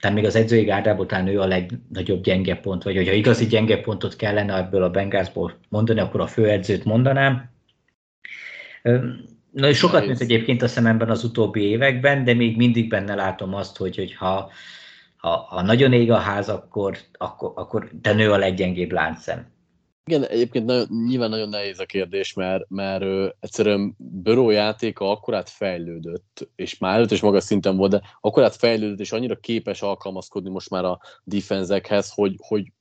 tehát még az edzői gárdából talán ő a legnagyobb gyenge pont, vagy hogyha igazi gyenge pontot kellene ebből a Bengalsból mondani, akkor a főedzőt mondanám. Na, sokat mint egyébként a szememben az utóbbi években, de még mindig benne látom azt, hogy, hogy ha, ha, ha nagyon ég a ház, akkor, akkor, akkor te nő a leggyengébb láncszem. Igen, egyébként nagyon, nyilván nagyon nehéz a kérdés, mert, mert ö, egyszerűen Böró játéka akkorát fejlődött, és már előtt is magas szinten volt, de akkorát fejlődött, és annyira képes alkalmazkodni most már a defenzekhez, hogy, hogy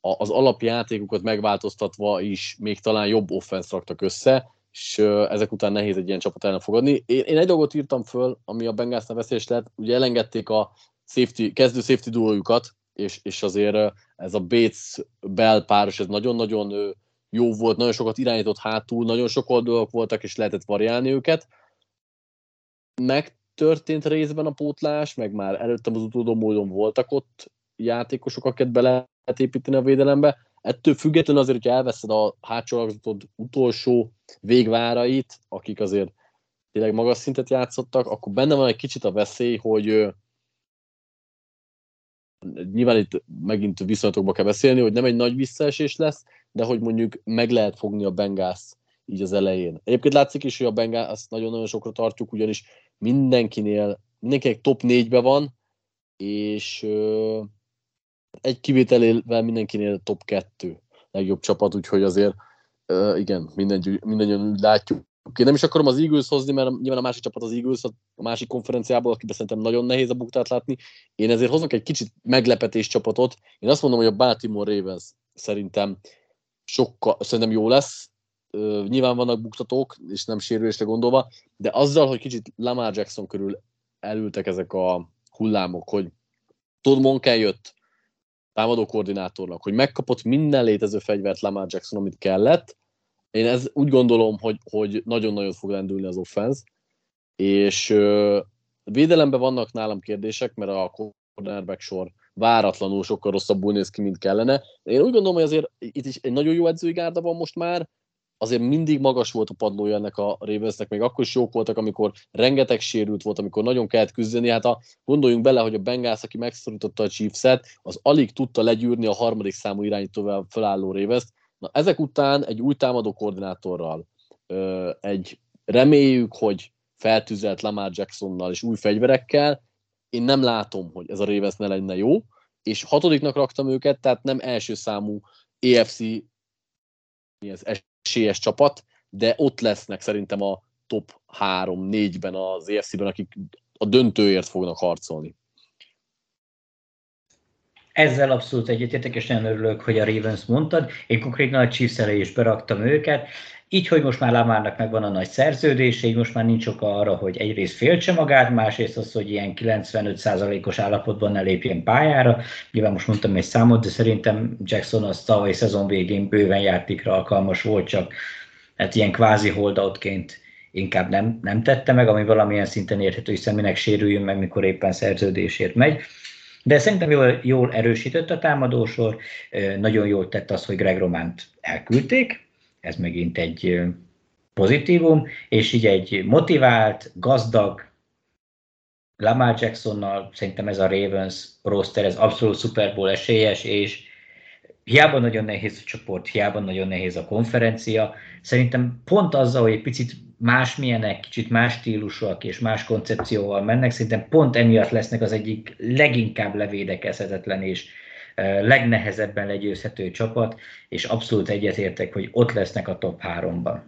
az alapjátékokat megváltoztatva is még talán jobb offensz raktak össze, és ezek után nehéz egy ilyen csapat ellen fogadni. Én, én egy dolgot írtam föl, ami a Bengalsnál veszélyes lett, ugye elengedték a safety, kezdő safety duójukat, és, és azért ez a Bates Bell páros, ez nagyon-nagyon jó volt, nagyon sokat irányított hátul, nagyon sok oldalak voltak, és lehetett variálni őket. Megtörtént részben a pótlás, meg már előttem az utódó módon voltak ott játékosok, akiket be lehet építeni a védelembe. Ettől függetlenül azért, hogyha elveszed a hátsó utolsó végvárait, akik azért tényleg magas szintet játszottak, akkor benne van egy kicsit a veszély, hogy nyilván itt megint viszonyatokba kell beszélni, hogy nem egy nagy visszaesés lesz, de hogy mondjuk meg lehet fogni a Bengász így az elején. Egyébként látszik is, hogy a Bengász nagyon-nagyon sokra tartjuk, ugyanis mindenkinél, mindenkinek top 4-be van, és egy kivételével mindenkinél top 2 legjobb csapat, úgyhogy azért uh, igen, minden, mindannyian látjuk. Én nem is akarom az Eagles hozni, mert nyilván a másik csapat az Eagles, a másik konferenciából, akiben szerintem nagyon nehéz a buktát látni. Én ezért hozok egy kicsit meglepetés csapatot. Én azt mondom, hogy a Baltimore Ravens szerintem sokkal, szerintem jó lesz. Uh, nyilván vannak buktatók, és nem sérülésre gondolva, de azzal, hogy kicsit Lamar Jackson körül elültek ezek a hullámok, hogy Todd Monken jött támadó koordinátornak, hogy megkapott minden létező fegyvert Lamar Jackson, amit kellett. Én ez úgy gondolom, hogy, hogy nagyon-nagyon fog lendülni az offense, és uh, védelemben vannak nálam kérdések, mert a cornerback sor váratlanul sokkal rosszabbul néz ki, mint kellene. Én úgy gondolom, hogy azért itt is egy nagyon jó edzői gárda van most már, azért mindig magas volt a padlója ennek a Ravensnek, még akkor is jók voltak, amikor rengeteg sérült volt, amikor nagyon kellett küzdeni. Hát a, gondoljunk bele, hogy a Bengals, aki megszorította a Chiefs-et, az alig tudta legyűrni a harmadik számú irányítóval felálló ravens Na, ezek után egy új támadó koordinátorral, egy reméljük, hogy feltűzelt Lamar Jacksonnal és új fegyverekkel, én nem látom, hogy ez a Ravens ne lenne jó, és hatodiknak raktam őket, tehát nem első számú EFC mi ez, esélyes csapat, de ott lesznek szerintem a top 3-4-ben az EFC-ben, akik a döntőért fognak harcolni. Ezzel abszolút egyetértek, és nagyon örülök, hogy a Ravens mondtad. Én konkrétan a Chiefs is beraktam őket. Így, hogy most már Lamárnak megvan a nagy szerződése, így most már nincs oka arra, hogy egyrészt féltse magát, másrészt az, hogy ilyen 95%-os állapotban ne lépjen pályára. Nyilván most mondtam egy számot, de szerintem Jackson az tavalyi szezon végén bőven játékra alkalmas volt, csak hát ilyen kvázi holdoutként inkább nem, nem tette meg, ami valamilyen szinten érthető, hiszen minek sérüljön meg, mikor éppen szerződésért megy. De szerintem jól, jól erősített a támadósor, nagyon jól tett az, hogy Greg Románt elküldték, ez megint egy pozitívum, és így egy motivált, gazdag, Lamar Jacksonnal szerintem ez a Ravens roster, ez abszolút Super Bowl esélyes, és hiába nagyon nehéz a csoport, hiába nagyon nehéz a konferencia, szerintem pont azzal, hogy egy picit másmilyenek, kicsit más stílusúak és más koncepcióval mennek, szerintem pont emiatt lesznek az egyik leginkább levédekezhetetlen és legnehezebben legyőzhető csapat, és abszolút egyetértek, hogy ott lesznek a top 3-ban.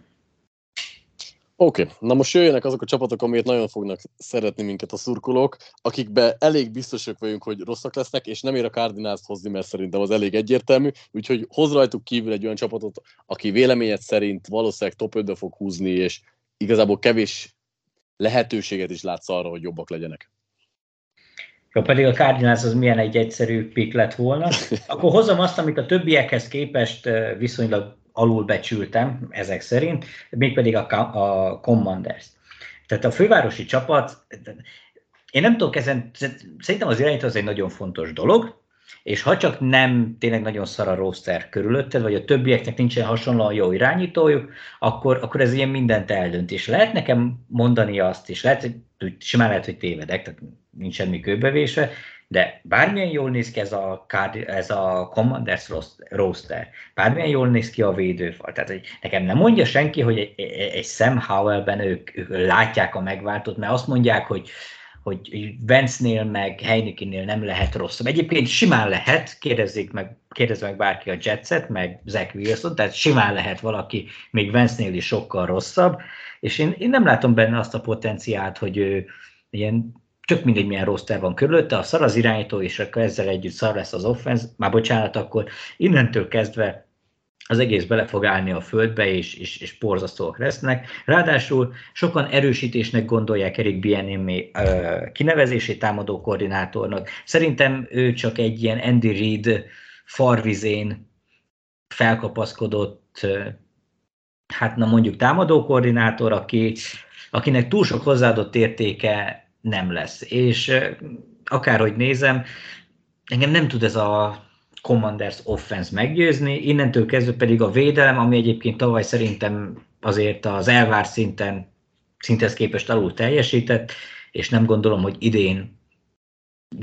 Oké, okay. na most jöjjenek azok a csapatok, amiért nagyon fognak szeretni minket a szurkolók, akikbe elég biztosak vagyunk, hogy rosszak lesznek, és nem ér a cardinals hozni, mert szerintem az elég egyértelmű, úgyhogy hoz rajtuk kívül egy olyan csapatot, aki véleményed szerint valószínűleg top 5 fog húzni, és igazából kevés lehetőséget is látsz arra, hogy jobbak legyenek. Ha pedig a Cardinals az milyen egy egyszerű pick lett volna, akkor hozom azt, amit a többiekhez képest viszonylag alulbecsültem ezek szerint, mégpedig a, a Commanders. Tehát a fővárosi csapat, én nem tudok ezen, szerintem az irányító az egy nagyon fontos dolog, és ha csak nem tényleg nagyon szar a roster körülötted, vagy a többieknek nincsen hasonlóan jó irányítójuk, akkor, akkor ez ilyen mindent eldönt. És lehet nekem mondani azt is, lehet, hogy simán lehet, hogy tévedek, tehát nincs semmi kőbevése, de bármilyen jól néz ki ez a, ez a Commanders roster, bármilyen jól néz ki a védőfal, tehát hogy nekem nem mondja senki, hogy egy, egy Sam Howell-ben ők, ők látják a megváltót, mert azt mondják, hogy hogy Vance-nél meg Heinekennél nem lehet rosszabb. Egyébként simán lehet, kérdezzék meg, kérdezze meg bárki a Jetset, meg Zach Wilson, tehát simán lehet valaki még Vance-nél is sokkal rosszabb, és én, én nem látom benne azt a potenciált, hogy ő ilyen tök mindegy milyen roster van körülötte, a szar az irányító, és akkor ezzel együtt szar lesz az offense, már bocsánat, akkor innentől kezdve az egész bele fog állni a földbe, és, és, és porzasztóak lesznek. Ráadásul sokan erősítésnek gondolják Erik Bienemi kinevezését támadó koordinátornak. Szerintem ő csak egy ilyen Andy Reid farvizén felkapaszkodott, hát na mondjuk támadó koordinátor, aki, akinek túl sok hozzáadott értéke nem lesz. És akárhogy nézem, engem nem tud ez a Commanders offense meggyőzni, innentől kezdve pedig a védelem, ami egyébként tavaly szerintem azért az elvár szinten szinthez képest alul teljesített, és nem gondolom, hogy idén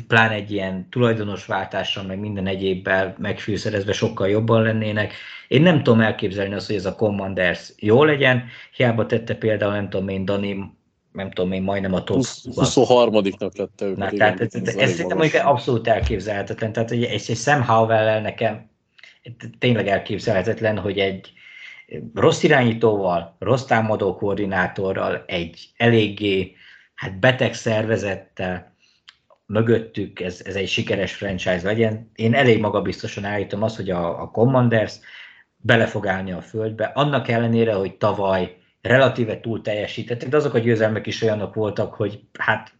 pláne egy ilyen tulajdonos váltással, meg minden egyébbel megfűszerezve sokkal jobban lennének. Én nem tudom elképzelni azt, hogy ez a Commanders jó legyen, hiába tette például, nem tudom én, Dani nem tudom én, majdnem a top 23-nak lett ők. Na, tehát ez, ez, ez szerintem mondjuk abszolút elképzelhetetlen. Tehát egy, egy, egy Sam howell nekem tényleg elképzelhetetlen, hogy egy rossz irányítóval, rossz támadó koordinátorral, egy eléggé hát beteg szervezettel, mögöttük ez, ez egy sikeres franchise legyen. Én elég magabiztosan állítom azt, hogy a, a Commanders bele fog állni a földbe, annak ellenére, hogy tavaly relatíve túl teljesítettek, de azok a győzelmek is olyanok voltak, hogy hát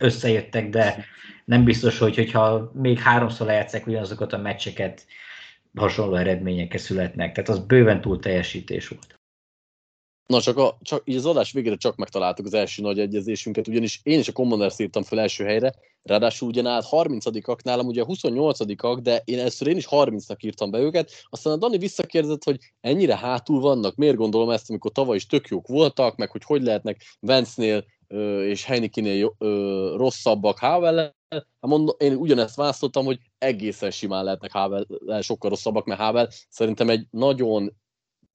összejöttek, de nem biztos, hogy hogyha még háromszor lejátszák ugyanazokat a meccseket, hasonló eredmények születnek. Tehát az bőven túl teljesítés volt. Na csak, a, csak így az adás végére csak megtaláltuk az első nagy egyezésünket, ugyanis én is a Commanders írtam fel első helyre, ráadásul ugyanállt 30-ak nálam, ugye 28-ak, de én először én is 30-nak írtam be őket, aztán a Dani visszakérdezett, hogy ennyire hátul vannak, miért gondolom ezt, amikor tavaly is tök jók voltak, meg hogy hogy lehetnek Vance-nél és Heinekinél rosszabbak Havel Hát mondom, én ugyanezt választottam, hogy egészen simán lehetnek Havel sokkal rosszabbak, mert Havel szerintem egy nagyon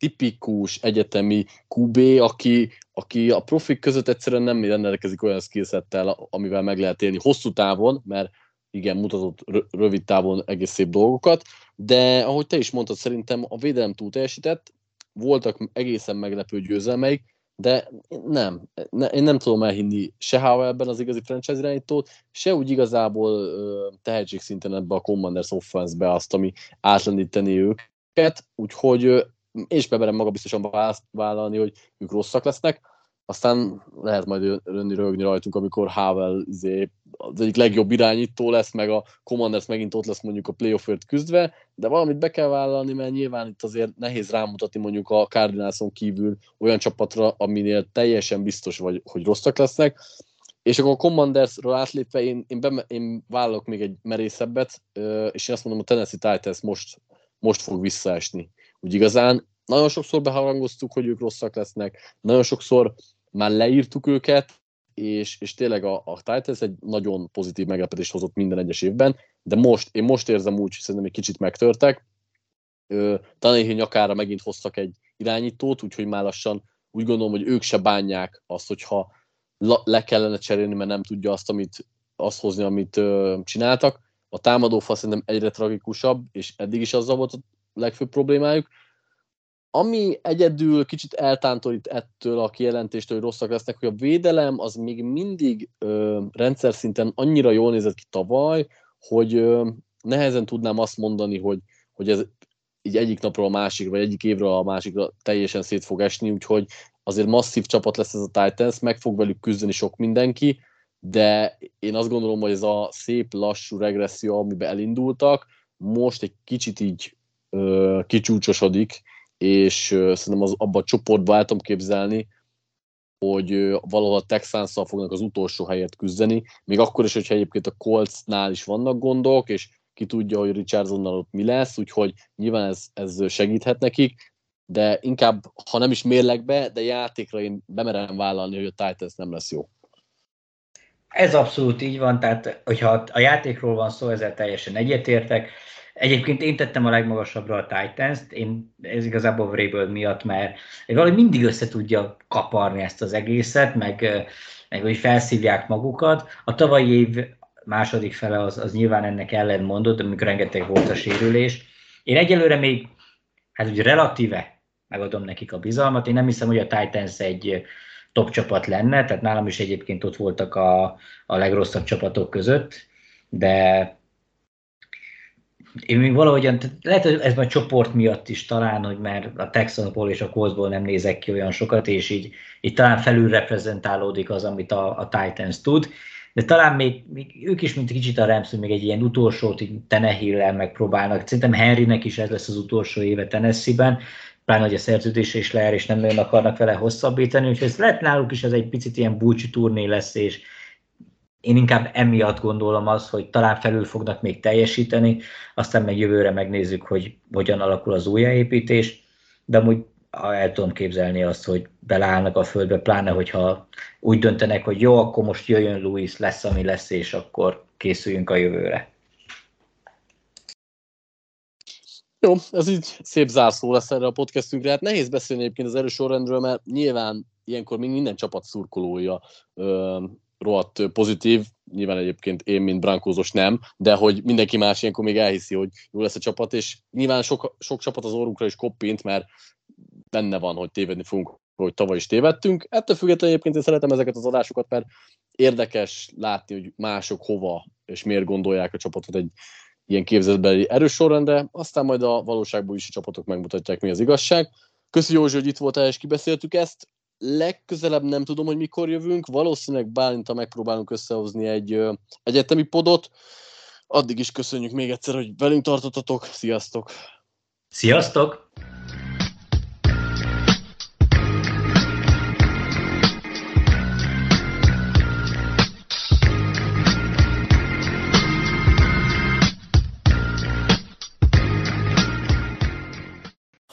tipikus egyetemi QB, aki, aki a profik között egyszerűen nem rendelkezik olyan skillsettel, amivel meg lehet élni hosszú távon, mert igen, mutatott rövid távon egész szép dolgokat, de ahogy te is mondtad, szerintem a védelem túl teljesített, voltak egészen meglepő győzelmeik, de nem, ne, én nem tudom elhinni se Howellben az igazi franchise irányítót, se úgy igazából tehetségszinten ebbe a Commanders offense-be azt, ami átlendíteni őket, úgyhogy és bemerem maga biztosan vállalni, hogy ők rosszak lesznek, aztán lehet majd önni rögni rajtunk, amikor Havel izé, az egyik legjobb irányító lesz, meg a Commanders megint ott lesz mondjuk a playoffért küzdve, de valamit be kell vállalni, mert nyilván itt azért nehéz rámutatni mondjuk a Cardinalson kívül olyan csapatra, aminél teljesen biztos vagy, hogy rosszak lesznek. És akkor a Commandersről átlépve én, én, be, én vállalok még egy merészebbet, és én azt mondom, a Tennessee Titans most, most fog visszaesni úgy igazán nagyon sokszor beharangoztuk, hogy ők rosszak lesznek, nagyon sokszor már leírtuk őket, és, és tényleg a, a Titans egy nagyon pozitív meglepetést hozott minden egyes évben, de most, én most érzem úgy, hogy szerintem egy kicsit megtörtek. Tanéhi nyakára megint hoztak egy irányítót, úgyhogy már lassan úgy gondolom, hogy ők se bánják azt, hogyha le kellene cserélni, mert nem tudja azt, amit, azt hozni, amit ö, csináltak. A támadó fal szerintem egyre tragikusabb, és eddig is azzal volt legfőbb problémájuk. Ami egyedül kicsit eltántorít ettől a kijelentéstől, hogy rosszak lesznek, hogy a védelem az még mindig ö, rendszer szinten annyira jól nézett ki tavaly, hogy ö, nehezen tudnám azt mondani, hogy, hogy ez így egyik napról a másik, vagy egyik évről a másikra teljesen szét fog esni, úgyhogy azért masszív csapat lesz ez a Titans, meg fog velük küzdeni sok mindenki, de én azt gondolom, hogy ez a szép, lassú regresszió, amiben elindultak, most egy kicsit így kicsúcsosodik, és szerintem az, abban a csoportban el képzelni, hogy valahol a texans fognak az utolsó helyet küzdeni, még akkor is, hogyha egyébként a Coltsnál is vannak gondok, és ki tudja, hogy Richardsonnal ott mi lesz, úgyhogy nyilván ez, ez segíthet nekik, de inkább, ha nem is mérlegbe, de játékra én bemerem vállalni, hogy a Titans nem lesz jó. Ez abszolút így van, tehát hogyha a játékról van szó, ezzel teljesen egyetértek. Egyébként én tettem a legmagasabbra a Titans-t, én, ez igazából Vrabel miatt, mert valahogy mindig össze tudja kaparni ezt az egészet, meg, meg hogy felszívják magukat. A tavalyi év második fele az, az nyilván ennek ellen mondott, amikor rengeteg volt a sérülés. Én egyelőre még, hát úgy relatíve megadom nekik a bizalmat. Én nem hiszem, hogy a Titans egy top csapat lenne, tehát nálam is egyébként ott voltak a, a legrosszabb csapatok között, de én még valahogyan, lehet, hogy ez már csoport miatt is talán, hogy már a Texansból és a Coltsból nem nézek ki olyan sokat, és így, így talán felül reprezentálódik az, amit a, a Titans tud, de talán még, még ők is, mint kicsit a Rams, még egy ilyen utolsót így Tenehill-el megpróbálnak. Szerintem Henrynek is ez lesz az utolsó éve Tennessee-ben, pláne, hogy a szerződés is leer, és nem nagyon akarnak vele hosszabbítani, úgyhogy ez lehet náluk is ez egy picit ilyen búcsi turné lesz, és én inkább emiatt gondolom azt, hogy talán felül fognak még teljesíteni, aztán meg jövőre megnézzük, hogy hogyan alakul az újjáépítés, de amúgy el tudom képzelni azt, hogy beleállnak a földbe, pláne hogyha úgy döntenek, hogy jó, akkor most jöjjön Louis, lesz, ami lesz, és akkor készüljünk a jövőre. Jó, ez így szép zárszó lesz erre a podcastünkre. Hát nehéz beszélni egyébként az erős sorrendről, mert nyilván ilyenkor még minden csapat szurkolója rohadt pozitív, nyilván egyébként én, mint brankózos nem, de hogy mindenki más ilyenkor még elhiszi, hogy jó lesz a csapat, és nyilván sok, sok csapat az orrunkra is koppint, mert benne van, hogy tévedni fogunk, hogy tavaly is tévedtünk. Ettől függetlenül egyébként én szeretem ezeket az adásokat, mert érdekes látni, hogy mások hova és miért gondolják a csapatot egy ilyen képzetbeli erős sorrendre, aztán majd a valóságban is a csapatok megmutatják, mi az igazság. Köszi Józsi, hogy itt voltál és kibeszéltük ezt. Legközelebb nem tudom, hogy mikor jövünk, valószínűleg Bálinta megpróbálunk összehozni egy ö, egyetemi podot. Addig is köszönjük még egyszer, hogy velünk tartottatok. Sziasztok! Sziasztok!